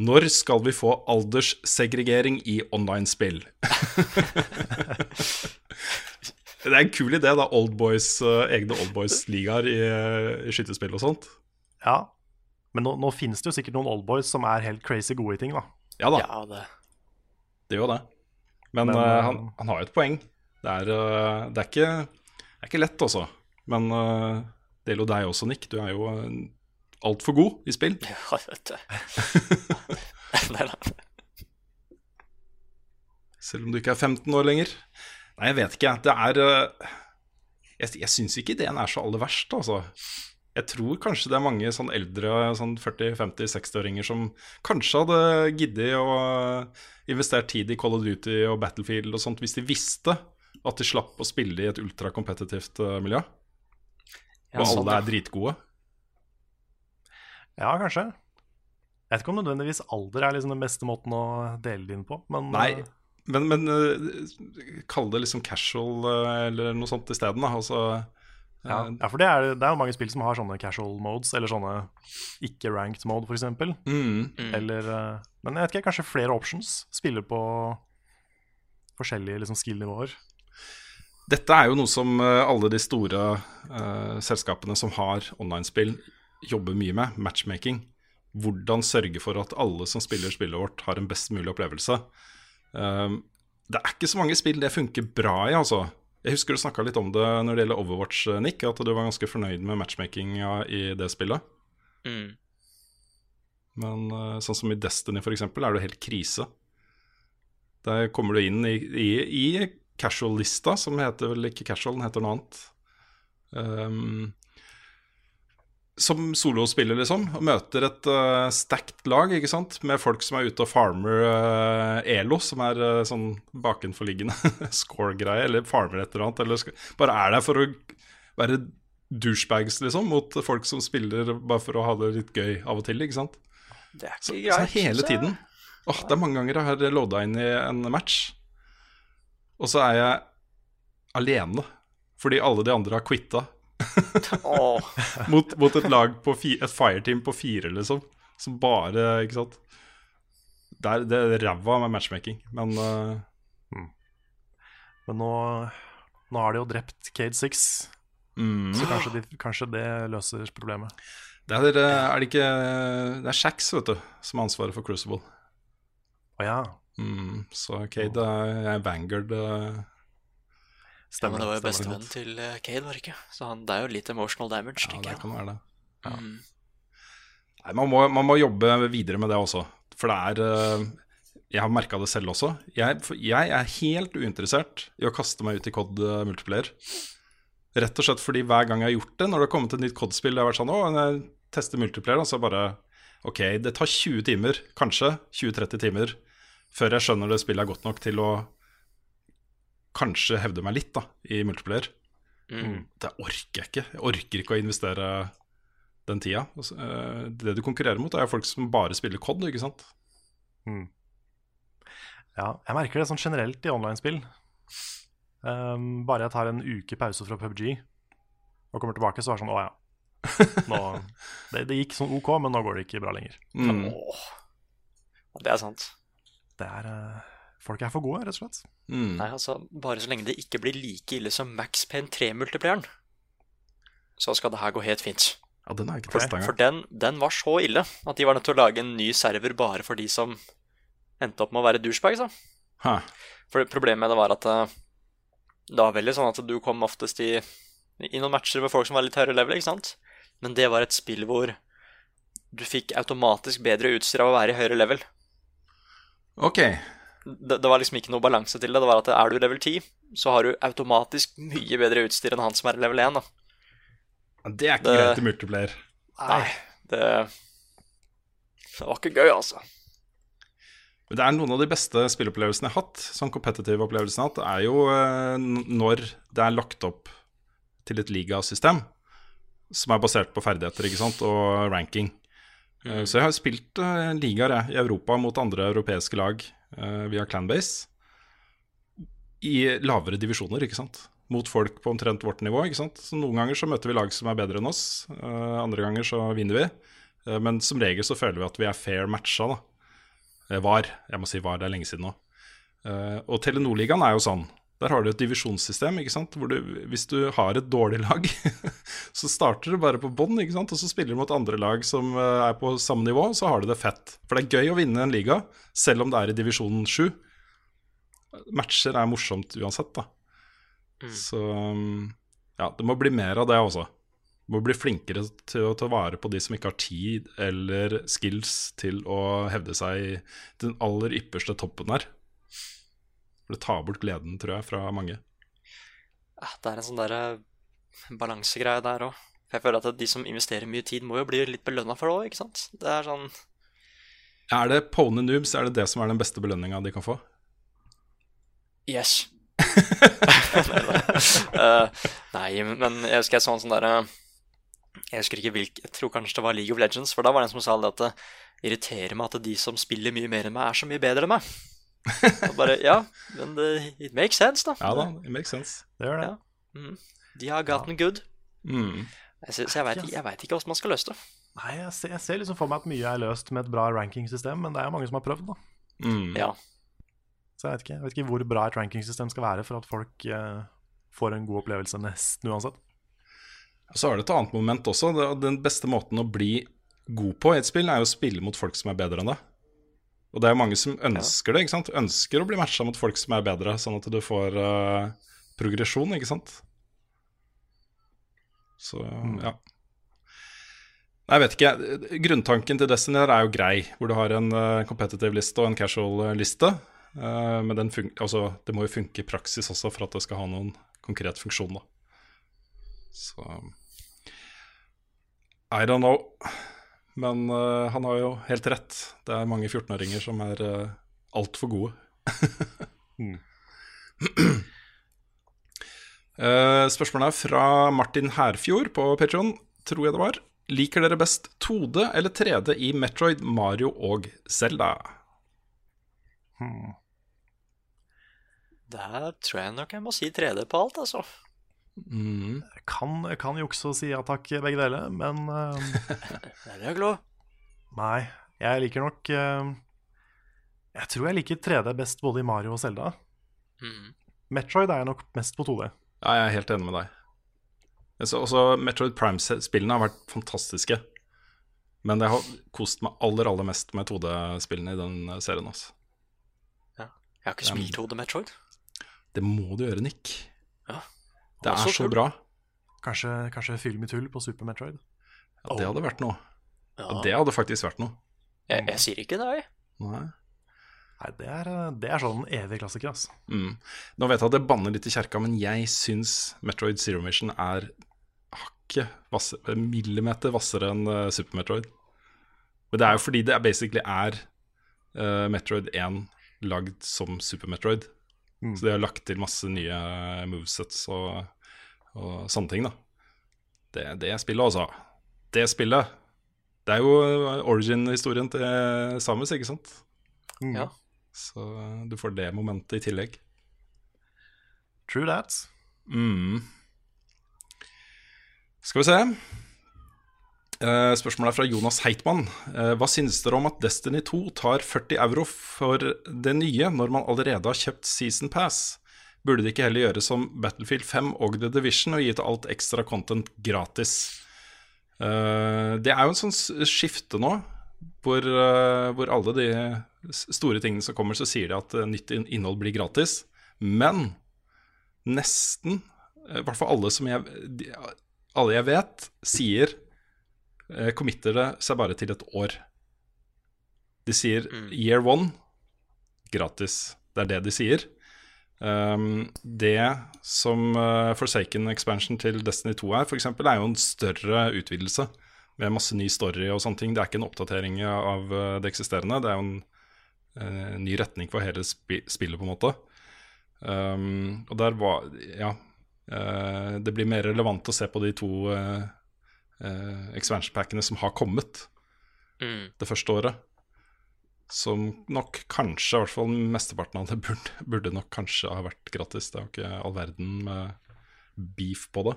S3: Når skal vi få alderssegregering i online-spill? det er en kul idé, da. Old boys, eh, egne Oldboys-ligaer i, eh, i skytespill og sånt.
S1: Ja. Men nå, nå finnes det jo sikkert noen oldboys som er helt crazy gode i ting, da.
S3: Ja da,
S2: Ja, det
S3: det gjør det. Men,
S1: Men,
S3: eh, han, han har jo et poeng. Det er, uh, det er, ikke, det er ikke lett, altså. Men uh, det gjelder jo deg også, Nick. Du er jo uh, altfor god i spill.
S2: Ja, vet du. Nei da.
S3: Selv om du ikke er 15 år lenger. Nei, jeg vet ikke. Det er uh, Jeg, jeg syns ikke ideen er så aller verst, altså. Jeg tror kanskje det er mange sånn eldre sånn 40-50-60-åringer som kanskje hadde giddet å investere tid i Call of Duty og Battlefield og sånt hvis de visste at de slapp å spille i et ultrakompetitivt uh, miljø. Og alle er dritgode.
S1: Ja, kanskje. Jeg vet ikke om nødvendigvis alder er liksom den beste måten å dele det inn på, men
S3: Nei,
S1: eh,
S3: men, men eh, kall det liksom casual eh, eller noe sånt isteden. Altså,
S1: ja.
S3: eh,
S1: ja, for det er, det er jo mange spill som har sånne casual modes, eller sånne ikke-ranked mode, f.eks.
S3: mm,
S1: Eller eh, Men jeg vet ikke, kanskje flere options? Spille på forskjellige liksom, skill-nivåer.
S3: Dette er jo noe som eh, alle de store uh, selskapene som har online-spill, jobber mye med. Matchmaking. Hvordan sørge for at alle som spiller spillet vårt, har en best mulig opplevelse. Um, det er ikke så mange spill det funker bra i, altså. Jeg husker du snakka litt om det når det gjelder Overwatch, eh, Nick. At du var ganske fornøyd med matchmakinga i det spillet.
S2: Mm.
S3: Men uh, sånn som i Destiny eksempel, er det helt krise. Der kommer du inn i, i, i casual-lista, som heter vel ikke casual, den heter noe annet. Um, som solospiller, liksom, og møter et uh, stacked lag ikke sant? med folk som er ute og farmer uh, Elo, som er uh, sånn bakenforliggende score-greie, eller farmer et eller annet, eller bare er der for å være douchebags, liksom, mot folk som spiller bare for å ha det litt gøy av og til, ikke sant.
S2: Det er ikke
S3: Så,
S2: greit.
S3: så hele tiden. Åh, det er mange ganger jeg har loada inn i en match, og så er jeg alene. Fordi alle de andre har quitta
S2: oh.
S3: mot, mot et lag på fi, et fireteam på fire, liksom. Som bare Ikke sant. Det er, det er ræva med matchmaking, men eh,
S1: Men nå, nå har de jo drept Cade 6,
S3: mm,
S1: så kanskje, de, kanskje det løser problemet.
S3: det er, eh, er det ikke Det er Shax, vet du, som har ansvaret for Crucible.
S1: Å ja.
S3: Mm, så Cade er, er Vanguard. Stemmer,
S2: ja,
S1: Stemmer.
S2: men det var jo bestevennen til eh, Cade, var det ikke? Så han, det er jo litt emotional damage,
S3: ja,
S2: tenker
S3: det
S2: jeg.
S3: kan være det.
S2: Mm.
S3: Nei, man må, man må jobbe videre med det også. For det er eh, Jeg har merka det selv også. Jeg, jeg er helt uinteressert i å kaste meg ut i COD multiplier. multiplayer. Rett og slett fordi hver gang jeg har gjort det, når det har kommet et nytt COD-spill, det har vært sånn Å, jeg tester multiplayer, og så bare Ok, det tar 20 timer, kanskje 20-30 timer, før jeg skjønner det spillet er godt nok til å kanskje hevde meg litt da, i multiplayer. Det orker jeg ikke. Jeg orker ikke å investere den tida. Eh, Det du konkurrerer mot, er folk som bare spiller COD, ikke sant?
S1: Ja, jeg merker det sånn generelt i online-spill. Um, bare jeg tar en uke pause fra PubG og kommer tilbake, så er det sånn Å ja. Nå, det, det gikk sånn OK, men nå går det ikke bra lenger.
S3: Mm.
S2: Åh. Det er sant.
S1: Det er eh, Folk er for gode, rett og slett.
S3: Mm.
S2: Nei, altså, Bare så lenge det ikke blir like ille som Max Payne 3-multipleren så skal det her gå helt fint.
S3: Ja, den har jeg ikke testa engang.
S2: for den, den var så ille at de var nødt til å lage en ny server bare for de som endte opp med å være douchebags. For problemet med det var at eh, det var veldig sånn at du kom oftest i, i noen matcher med folk som var litt høyere level, ikke sant? Men det var et spill hvor du fikk automatisk bedre utstyr av å være i høyere level.
S3: Ok.
S2: Det, det var liksom ikke noe balanse til det. Det var at er du level 10, så har du automatisk mye bedre utstyr enn han som er level 1. da.
S3: Det er ikke
S2: Det-
S3: greit i multiplayer.
S2: Nei, det, det var ikke gøy, altså.
S3: Men det er noen av de beste spillopplevelsene jeg har hatt, sånn competitive opplevelsen jeg har hatt, er jo eh, når det er lagt opp til et ligasystem som er basert på ferdigheter ikke sant, og ranking. Eh, Så jeg har spilt uh, ligaer i Europa mot andre europeiske lag uh, via Clanbase i lavere divisjoner, ikke sant. Mot folk på omtrent vårt nivå. ikke sant? Så Noen ganger så møter vi lag som er bedre enn oss, uh, andre ganger så vinner vi. Men som regel så føler vi at vi er fair matcha, da. Var. Jeg må si var, det er lenge siden nå. Og Telenor-ligaen er jo sånn. Der har du et divisjonssystem. ikke sant? Hvor du, hvis du har et dårlig lag, så starter du bare på bånn, og så spiller du mot andre lag som eh, er på samme nivå, så har du det fett. For det er gøy å vinne en liga, selv om det er i divisjon 7. Matcher er morsomt uansett, da. Så um, ja, det må bli mer av det også. Du må bli flinkere til å ta vare på de som ikke har tid eller skills til å hevde seg i den aller ypperste toppen her. For det tar bort gleden, tror jeg, fra mange.
S2: Det er en sånn derre balansegreie der òg. Jeg føler at de som investerer mye tid, må jo bli litt belønna for det òg, ikke sant? Det er sånn
S3: Er det pony noobs, er det det som er den beste belønninga de kan få?
S2: Yes. Eh, nei, men jeg husker jeg så en sånn derre Jeg husker ikke hvilken Jeg tror kanskje det var League of Legends, for da var det en som sa det at det irriterer meg at de som spiller mye mer enn meg, er så mye bedre enn meg. Og bare Ja, men det, it makes sense, da.
S3: Ja da, it makes sense.
S1: Det gjør det.
S2: Ja. De har gotten good.
S3: Mm.
S2: så, så jeg vet, jeg vet ikke hvordan man skal løse det.
S1: Nei, jeg ser, jeg ser liksom for meg at mye er løst med et bra rankingsystem, men det er jo mange som har prøvd, da.
S3: Mm.
S2: Ja.
S1: Så jeg vet ikke, jeg vet ikke hvor bra et rankingsystem skal være for at folk eh, får en god opplevelse nesten uansett.
S3: Så er det et annet moment også. Den beste måten å bli god på i et spill, er jo å spille mot folk som er bedre enn deg. Og det er mange som ønsker det. ikke sant? Ønsker å bli matcha mot folk som er bedre, sånn at du får uh, progresjon, ikke sant? Så ja. Nei, Jeg vet ikke. Grunntanken til Destiny her er jo grei, hvor du har en uh, competitive liste og en casual eh, liste. Uh, men altså, det må jo funke i praksis også for at det skal ha noen konkret funksjon. da. Så I don't know. Men uh, han har jo helt rett. Det er mange 14-åringer som er uh, altfor gode. Eh, spørsmålet er fra Martin Herfjord på Patreon, tror jeg det var. Liker dere best 2D eller 3D i Metroid, Mario og Zelda?
S2: Der tror jeg nok jeg må si 3D på alt, altså.
S3: Mm.
S1: Jeg kan, jeg kan jukse og si ja takk, begge deler, men eh,
S2: Det er ikke lov.
S1: nei. Jeg liker nok eh, Jeg tror jeg liker 3D best både i Mario og Zelda.
S2: Mm.
S1: Metroid er jeg nok mest på 2D.
S3: Ja, jeg er helt enig med deg. Så også Metroid Prime-spillene har vært fantastiske. Men jeg har kost meg aller aller mest med 2D-spillene i den serien. serien. Ja.
S2: Jeg har ikke spilt 2D Metroid.
S3: Det må du gjøre, Nick.
S2: Ja.
S3: Det er
S2: så
S3: så bra.
S1: Kanskje, kanskje Film i tull på Super Metroid.
S3: Ja, det hadde vært noe.
S2: Ja.
S3: Det hadde faktisk vært noe.
S2: Jeg, jeg sier ikke det, jeg.
S3: Nei.
S1: Nei, det er, det er sånn evig klassiker, altså.
S3: Mm. Nå vet jeg at det banner litt i kjerka, men jeg syns Metroid Zero Mission er hakket vasse, millimeter hvassere enn uh, Super Metroid. Men det er jo fordi det er basically er uh, Metroid 1 lagd som Super Metroid.
S1: Mm.
S3: Så de har lagt til masse nye movesets og, og sånne ting, da. Det, det spillet, altså. Det spillet. Det er jo origin-historien til Samus, ikke sant?
S1: Mm.
S2: Ja.
S3: Så du får det momentet i tillegg.
S1: True that.
S3: Mm. Skal vi se. Eh, spørsmålet er fra Jonas Heitmann. Eh, hva synes dere om at Destiny 2 tar 40 euro for det nye når man allerede har kjøpt Season Pass? Burde de ikke heller gjøre som Battlefield 5 og The Division og gi til alt ekstra content gratis? Eh, det er jo en sånn skifte nå, hvor, hvor alle de store tingene som kommer, så sier de at nytt innhold blir gratis. Men nesten, i hvert fall alle som jeg Alle jeg vet, sier committer det seg bare til et år. De sier year one gratis. Det er det de sier. Um, det som uh, Forsaken expansion til Destiny 2 er, f.eks., er jo en større utvidelse med masse ny story og sånne ting. Det er ikke en oppdatering av uh, det eksisterende, det er jo en uh, ny retning for hele sp spillet, på en måte. Um, og der var Ja. eh, det blir mer relevant å se på de to uh, expansion-packene som har kommet
S2: Mm.
S3: det første året. Som nok kanskje, i hvert fall mesteparten av det, burde, burde nok kanskje ha vært gratis. Det er jo ikke all verden med beef på det.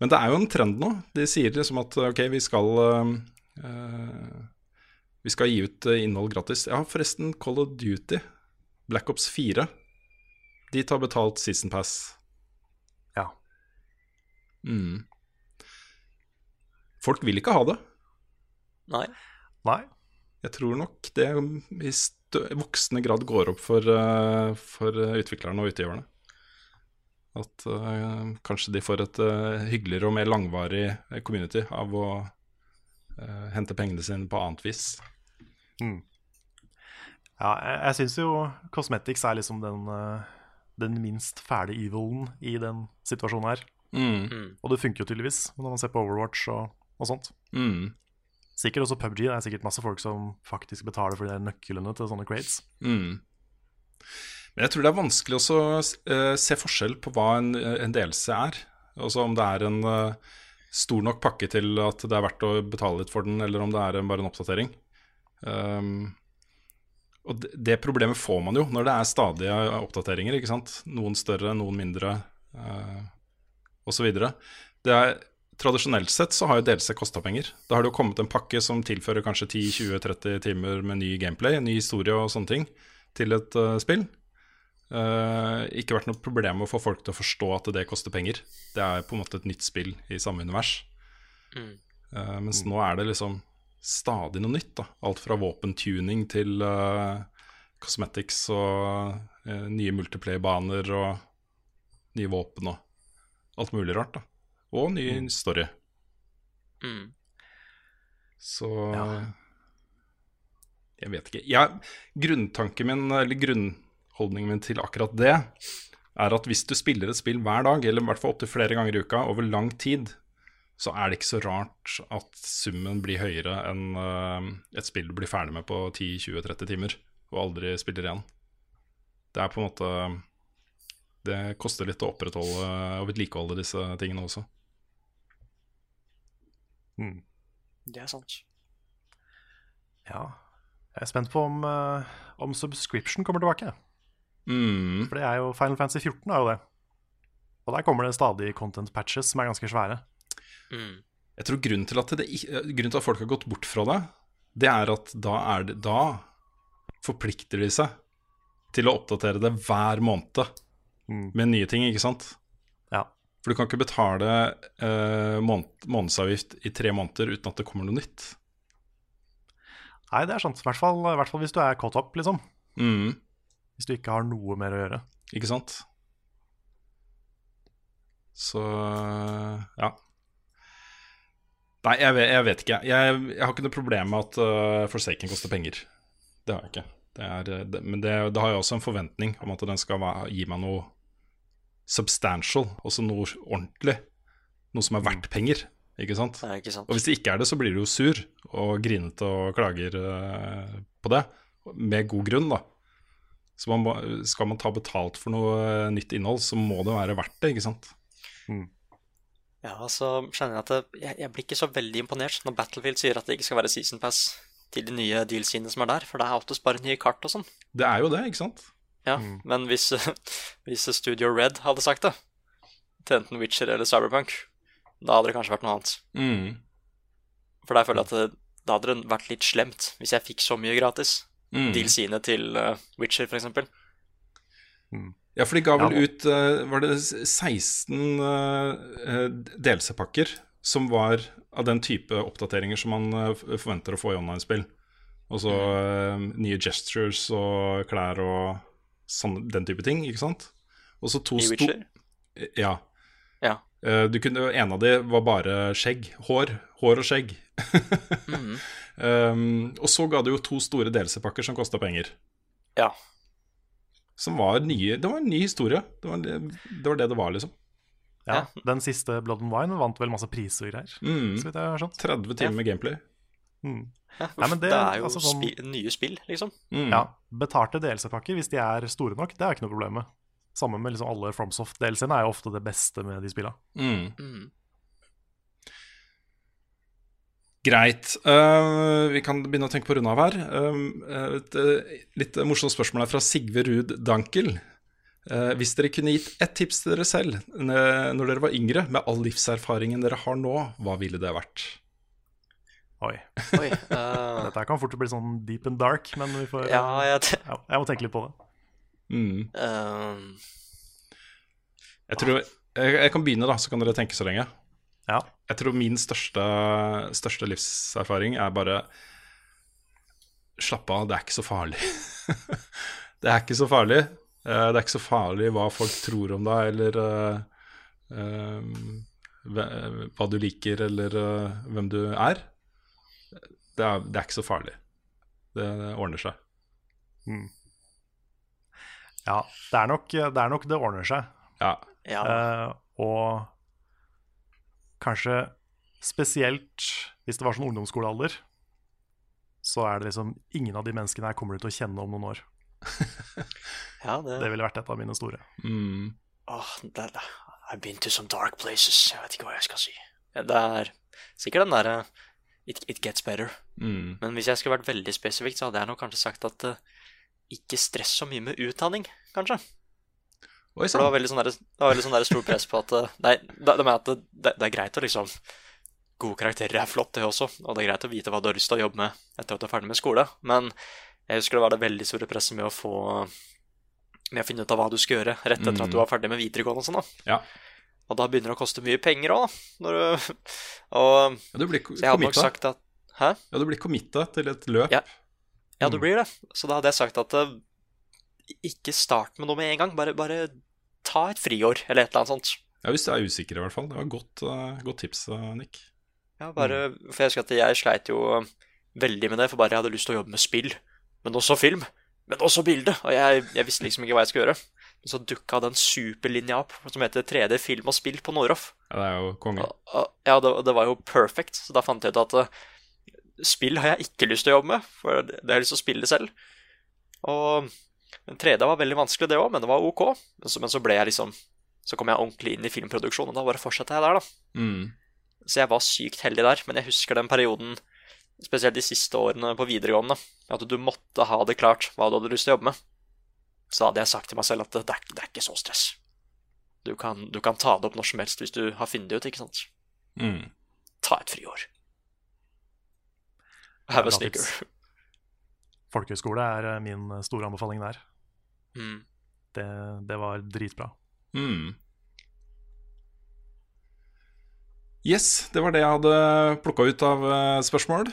S3: Men det er jo en trend nå. De sier liksom at ok, vi skal eh, eh, Vi skal gi ut eh, innhold gratis. Ja, forresten, Call of Duty, Black Ops 4, de tar betalt Season Pass.
S1: Ja.
S3: Mm. Folk vil ikke ha det.
S2: Nei.
S1: Nei.
S3: Jeg tror nok det i voksende grad går opp for, eh, for utviklerne og utgiverne. At uh, kanskje de får et uh, hyggeligere og mer langvarig eh, community av å uh, hente pengene sine på annet vis.
S1: Ja, jeg, jeg syns jo Cosmetics er liksom den, eh, den minst fæle evilen i den situasjonen her.
S3: Mm.
S2: Mm.
S1: Og det funker jo tydeligvis når man ser på Overwatch og, og sånt.
S3: Mm.
S1: Sikkert også PubG. Det er sikkert masse folk som faktisk betaler for de nøklene til sånne crates.
S3: Mm. Men jeg tror det er vanskelig også å eh, se forskjell på hva en, en delelse er. Altså om det er en eh, stor nok pakke til at det er verdt å betale litt for den, eller om det er en, bare en oppdatering. Um, og det, det problemet får man jo når det er stadige oppdateringer. ikke sant? Noen større, noen mindre, uh, osv. Det er Tradisjonelt sett så har jo DLC kosta penger. Da har det jo kommet en pakke som tilfører kanskje 10-20-30 timer med ny gameplay, ny historie og sånne ting til et uh, spill. Uh, ikke vært noe problem å få folk til å forstå at det koster penger. Det er på en måte et nytt spill i samme univers.
S2: Mm.
S3: Uh, mens nå er det liksom stadig noe nytt. da Alt fra våpentuning til uh, cosmetics og nye multiplayer-baner og nye våpen og alt mulig rart. da Og ny story.
S2: Mm.
S3: Så Jeg vet ikke. Jeg, grunntanken min, eller grunnholdningen min til akkurat det, er at hvis du spiller et spill hver dag, eller i hvert fall opptil flere ganger i uka, over lang tid, så er det ikke så rart at summen blir høyere enn uh, et spill du blir ferdig med på 10-20-30 timer, og aldri spiller igjen. Det er på en måte Det koster litt å opprettholde og vedlikeholde disse tingene også.
S1: Mm.
S2: Det er sant.
S1: Ja. Jeg er spent på om, eh, om subscription kommer tilbake.
S3: Mm.
S1: For det er jo Final Fantasy 14 er jo det. Og der kommer det stadig content patches som er ganske svære.
S2: Mm.
S3: Jeg tror grunnen til, at det, grunnen til at folk har gått bort fra det, det er at da, er det, da forplikter de seg til å oppdatere det hver måned
S1: Mm.
S3: med nye ting, ikke sant? For du kan ikke betale eh, måned, månedsavgift i tre måneder uten at det kommer noe nytt.
S1: Nei, det er sant. I hvert fall, i hvert fall hvis du er caught up, liksom.
S3: Mm,
S1: Hvis du ikke har noe mer å gjøre.
S3: ikke sant? Så ja. Nei, jeg vet, jeg vet ikke. Jeg, jeg har ikke noe problem med at uh, Forsaken koster penger. Det har jeg ikke. Det er, eh, det, men det, det har jeg også en forventning om at den skal gi meg noe substantial, også noe ordentlig. Noe som er verdt penger, ikke sant?
S2: Nei, ikke sant.
S3: Og hvis det ikke er det, så blir du jo sur og grinete og klager eh, på det. Med god grunn, da. Så man må, skal man ta betalt for noe eh, nytt innhold, så må det være verdt det, ikke sant?
S2: Ja, så skjønner jeg at det, jeg, jeg blir ikke så veldig imponert når Battlefield sier at det ikke skal være season pass til de nye dealsene som er der, for det er oftest bare nye kart og sånn.
S3: Det er jo det, ikke sant?
S2: Ja, men hvis, hvis Studio Red hadde sagt det, til enten Witcher eller Cyberpunk, da hadde det kanskje vært noe annet.
S3: Mm.
S2: For der føler jeg at det, da hadde det vært litt slemt hvis jeg fikk så mye gratis.
S3: Mm.
S2: Dealsene til uh, Witcher, for eksempel.
S3: Ja, for de ga vel
S1: Ja.
S3: ut uh, Var det 16 uh, DLC-pakker som var av den type oppdateringer som man eh, forventer å få i online-spill? Og så eh, nye gestures og klær og sånn, den type ting, ikke sant? Og så to
S2: I
S3: sto-
S2: Witcher.
S3: Ja.
S2: Ja.
S3: Uh, du kunne, en av de var bare skjegg. Hår. Hår og skjegg.
S2: Mhm.
S3: um, og så ga det jo to store DLC-pakker som kosta penger.
S2: Ja.
S3: Som var nye Det var en ny historie. Det var det det var det, det var, liksom.
S1: Ja, Den siste Blood and Wine vant vel masse priser og greier.
S3: Mm.
S1: Så vidt jeg har skjønt.
S3: 30 timer med gameplay.
S1: Mm.
S2: Ja,
S1: Nei, men
S2: det,
S1: det-
S2: er jo
S1: altså sånn-
S2: spi nye spill, liksom.
S3: Mm.
S1: Ja, Betalte DLC-pakker, hvis de er store nok, det er ikke noe problem med. Sammen med liksom alle FromSoft-DLC-ene er jo ofte det beste med de spilla.
S3: Mm.
S2: Mm.
S3: Greit. Uh, vi kan begynne å tenke på å runde av her. Uh, et eh, litt morsomt spørsmål er fra Sigve Ruud Dankel. Uh, hvis dere kunne gitt ett tips til dere selv når dere var yngre, med all livserfaringen dere har nå, hva ville det vært?
S1: Oi.
S2: Oi. uh...
S1: Dette kan fort bli sånn deep and dark, men vi får
S2: ja, jeg, t-
S1: ja, jeg må tenke litt på det.
S3: Mm.
S2: Uh...
S3: Jeg tror jeg, jeg kan begynne, da, så kan dere tenke så lenge.
S1: Ja.
S3: Jeg tror min største, største livserfaring er bare Slapp av, det er ikke så farlig. det er ikke så farlig. Eh, Det er ikke så farlig hva folk tror om deg, eller uh, eh, hva- du liker, eller eh, hvem du er. Det er, det er ikke så farlig. Det, det ordner seg.
S1: Ja, det er nok det, er nok det ordner seg.
S3: Ja.
S2: ja.
S1: Uh, og kanskje spesielt hvis det var sånn ungdomsskolealder, så er det liksom ingen av de menneskene her kommer du til å kjenne om noen år.
S2: ja, det,
S1: Det ville vært et av mine store.
S3: Mm.
S2: Oh, that, I've been to some dark places. Jeg vet ikke hva jeg skal si. Det er sikkert den derre it, it gets better.
S3: Mm.
S2: Men hvis jeg skulle vært veldig spesifikt, så hadde jeg nok kanskje sagt at uh, ikke stress så mye med utdanning, kanskje.
S3: Oi
S2: For det var veldig sånn der, veldig sånn stor press på at uh, Nei, det, det, at det, det, er greit å liksom Gode karakterer er flott, det også, og det er greit å vite hva du har lyst til å jobbe med etter at du er ferdig med skole, men jeg husker det var det veldig store presset med å få Med å finne ut av hva du skal gjøre rett etter
S3: Mm.
S2: at du var ferdig med videregående og sånn, da.
S3: Ja.
S2: Og da begynner det å koste mye penger òg, da. Du, og
S3: Ja, du blir
S2: jeg hadde nok sagt at Hæ?
S3: Ja, du blir committa til et løp.
S2: Ja. Ja, du
S3: Mm.
S2: blir det. Så da hadde jeg sagt at eh, ikke start med noe med en gang. Bare, bare ta et friår, eller et eller annet sånt.
S3: Ja, Hvis du er usikker, i hvert fall. Det var et godt, uh, godt tips, eh, Nick.
S2: Ja, bare, For jeg husker at jeg sleit jo veldig med det, for bare jeg hadde lyst til å jobbe med spill. Men også film. Men også bilde. Og jeg, jeg visste liksom ikke hva jeg skulle gjøre. Men så dukka den superlinja opp som heter 3D film og spill på Noroff.
S3: Ja, det er jo konge.
S2: Ja, det, det var jo perfect. Så da fant jeg ut at eh, spill har jeg ikke lyst til å jobbe med, for det har jeg lyst til å spille selv. Og den 3D var veldig vanskelig, det òg, men det var ok. Men så, men så ble jeg liksom Så kom jeg ordentlig inn i filmproduksjon, og da bare fortsatte jeg der, da.
S3: Mm.
S2: Så jeg var sykt heldig der, men jeg husker den perioden, spesielt de siste årene på videregående, at du måtte ha det klart hva du hadde lyst til å jobbe med. Så hadde jeg sagt til meg selv at det er, det er ikke så stress. Du kan, du kan ta det opp når som helst hvis du har funnet det ut, ikke sant.
S3: Mm.
S2: Ta et friår. Have a sneaker.
S1: Folkehøyskole er eh, min store anbefaling der.
S2: Mm.
S1: Det, det var dritbra.
S3: Mm. Yes, det var det jeg hadde plukka ut av eh, spørsmål.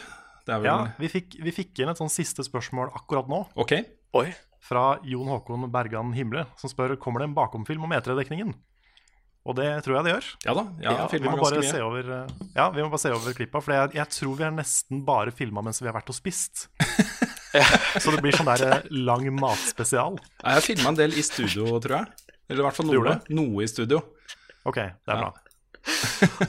S3: Det er vel
S1: Ja, vi fikk, vi fikk inn et sånn siste spørsmål akkurat nå,
S3: Ok.
S2: Oi.
S1: Fra Jon Håkon Bergan Himle, som spør kommer det en bakomfilm om E3-dekningen. Og det tror jeg det gjør.
S3: Ja da. Ja,
S1: Ja, vi, må bare se over, eh, ja, vi må bare se over klippa, for jeg, jeg tror vi har nesten bare filma mens vi har vært og spist. Så det blir sånn der eh, lang matspesial.
S3: Ja, Jeg filma en del i studio, tror jeg. Eller i hvert fall noe. Noe i studio.
S1: Ok, det er bra.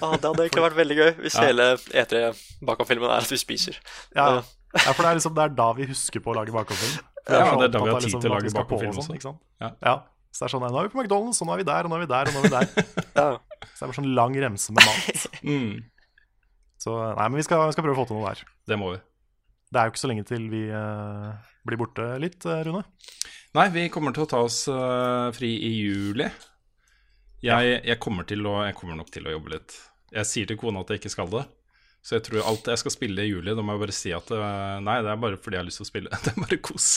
S2: Ah, det hadde egentlig vært veldig gøy hvis hele E3 bakom-filmen er at vi spiser.
S1: Ja, ja, for det er liksom det er da vi husker på å lage bakomfilm. Vi
S3: Ja, det er da vi har tid til å lage bakomfilm
S1: sånn,
S3: også.
S1: ikke sant?
S3: Ja.
S1: Ja. Så det er sånn, nå er vi på McDonald's, og nå er vi der, og nå er vi der, og nå er vi der.
S2: Ja.
S1: Så det er bare sånn lang remse med mat.
S3: Mm,
S1: Så nei, men vi skal, vi skal prøve å få til noe der.
S3: det må vi.
S1: Det er jo ikke så lenge til vi uh, blir borte litt, eh, Rune.
S3: Nei, vi kommer til å ta oss uh, fri i juli. Jeg, jeg, kommer til å, jeg kommer nok til å jobbe litt. Jeg sier til kona at jeg ikke skal det. Så jeg tror alt jeg skal spille i juli, da må jeg bare si at eh, nei, det er bare fordi jeg har lyst til å spille. Det er bare kos.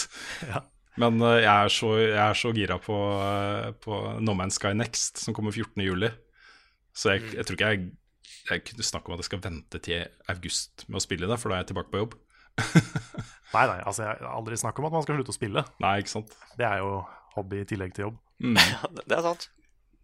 S1: Ja.
S3: Men eh, jeg, er så, jeg er så gira på, eh, på No Man's Sky Next, som kommer 14. juli. Så jeg, jeg tror ikke jeg, jeg kunne snakke om at jeg skal vente til august med å spille det, for da er jeg tilbake på jobb.
S1: Nei, nei, altså jeg har aldri snakk om at man skal slutte å spille.
S3: Nei, ikke sant?
S1: Det er jo hobby i tillegg til jobb.
S2: Mm. det er sant.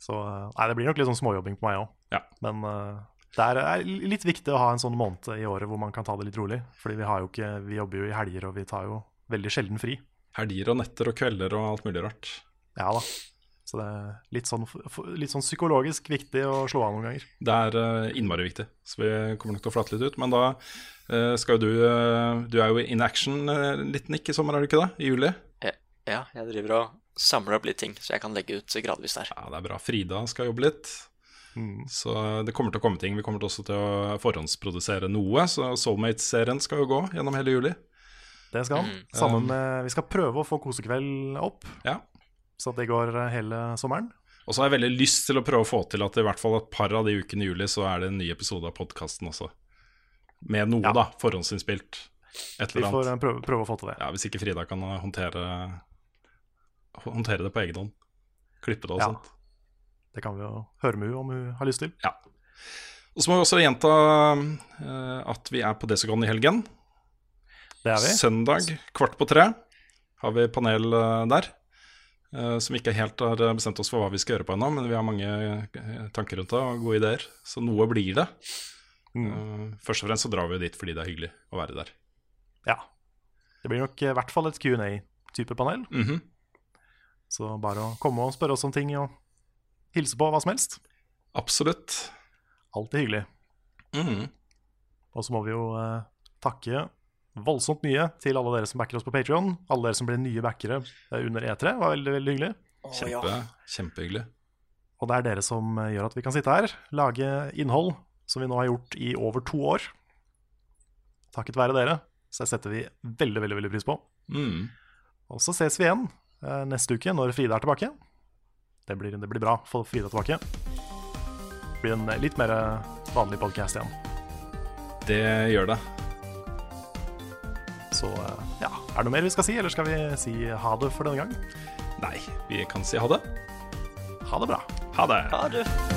S1: Så nei, det blir nok litt sånn småjobbing på meg òg.
S3: Ja.
S1: Men eh, det er, litt viktig å ha en sånn måned i året hvor man kan ta det litt rolig. Fordi vi har jo ikke Vi jobber jo i helger, og vi tar jo veldig sjelden fri.
S3: Helger og netter og kvelder og alt mulig rart.
S1: Ja da. Så det er litt sånn, litt sånn psykologisk viktig å slå av noen ganger.
S3: Det er eh, innmari viktig, så vi kommer nok til å flate litt ut. Men da eh, skal jo du eh, Du er jo in action litt, Nick, i sommer, er du ikke det? I juli?
S2: Ja, jeg driver og samler opp litt ting, så jeg kan legge ut gradvis der.
S3: Ja, det er bra. Frida skal jobbe litt. Så det kommer til å komme ting. Vi kommer til også til å forhåndsprodusere noe. Så Soulmates-serien skal jo gå gjennom hele juli.
S1: Det skal han. Sammen med Vi skal prøve å få kosekveld opp,
S3: Ja.
S1: så det går eh, hele sommeren.
S3: Og så har jeg veldig lyst til å prøve å få til at i hvert fall et par av de ukene i juli så er det en ny episode av podkasten også. Med noe,
S1: Ja.
S3: da. Forhåndsinnspilt. Et
S1: Vi
S3: eller
S1: får
S3: Vi
S1: får prøve, prøve å få til det.
S3: Ja, Hvis ikke Frida kan eh, håndtere Håndtere det på egen hånd. Klippe det og
S1: Ja.
S3: sånt.
S1: Det kan vi jo høre med henne om hun har lyst til.
S3: Ja. Og så må vi også gjenta eh, at vi er på Desogon i helgen.
S1: Det er vi.
S3: Søndag kvart på tre har vi panel eh, der. eh, som ikke helt har bestemt oss for hva vi skal gjøre på ennå, men vi har mange tanker rundt det og gode ideer. Så noe blir det. Eh, først og fremst så drar vi dit fordi det er hyggelig å være der.
S1: Ja. Det blir nok i hvert fall et Q&A-type panel.
S3: Mhm.
S1: Så bare å komme og spørre oss om ting og hilse på hva som helst.
S3: Absolutt.
S1: Alltid hyggelig.
S3: Mm.
S1: Og så må vi jo eh, takke voldsomt mye til alle dere som backer oss på Patreon Alle dere som ble nye backere eh, under E3. var veldig, veldig hyggelig.
S3: Kjempe, Kjempehyggelig.
S1: Og det er dere som eh, gjør at vi kan sitte her, lage innhold som vi nå har gjort i over to år. Takket være dere. Så det setter vi veldig, veldig, veldig pris på.
S3: Mm.
S1: Og så ses vi igjen eh, neste uke når Frida er tilbake. Det blir, det blir bra å få Frida tilbake. Det blir en eh, litt mer eh, vanlig podkast igjen.
S3: Det gjør det.
S1: Så eh, ja, er det noe mer vi skal si, eller skal vi si ha det for denne gang?
S3: Nei, vi kan si ha det.
S1: Ha det bra.
S3: Ha det.
S2: Ha det.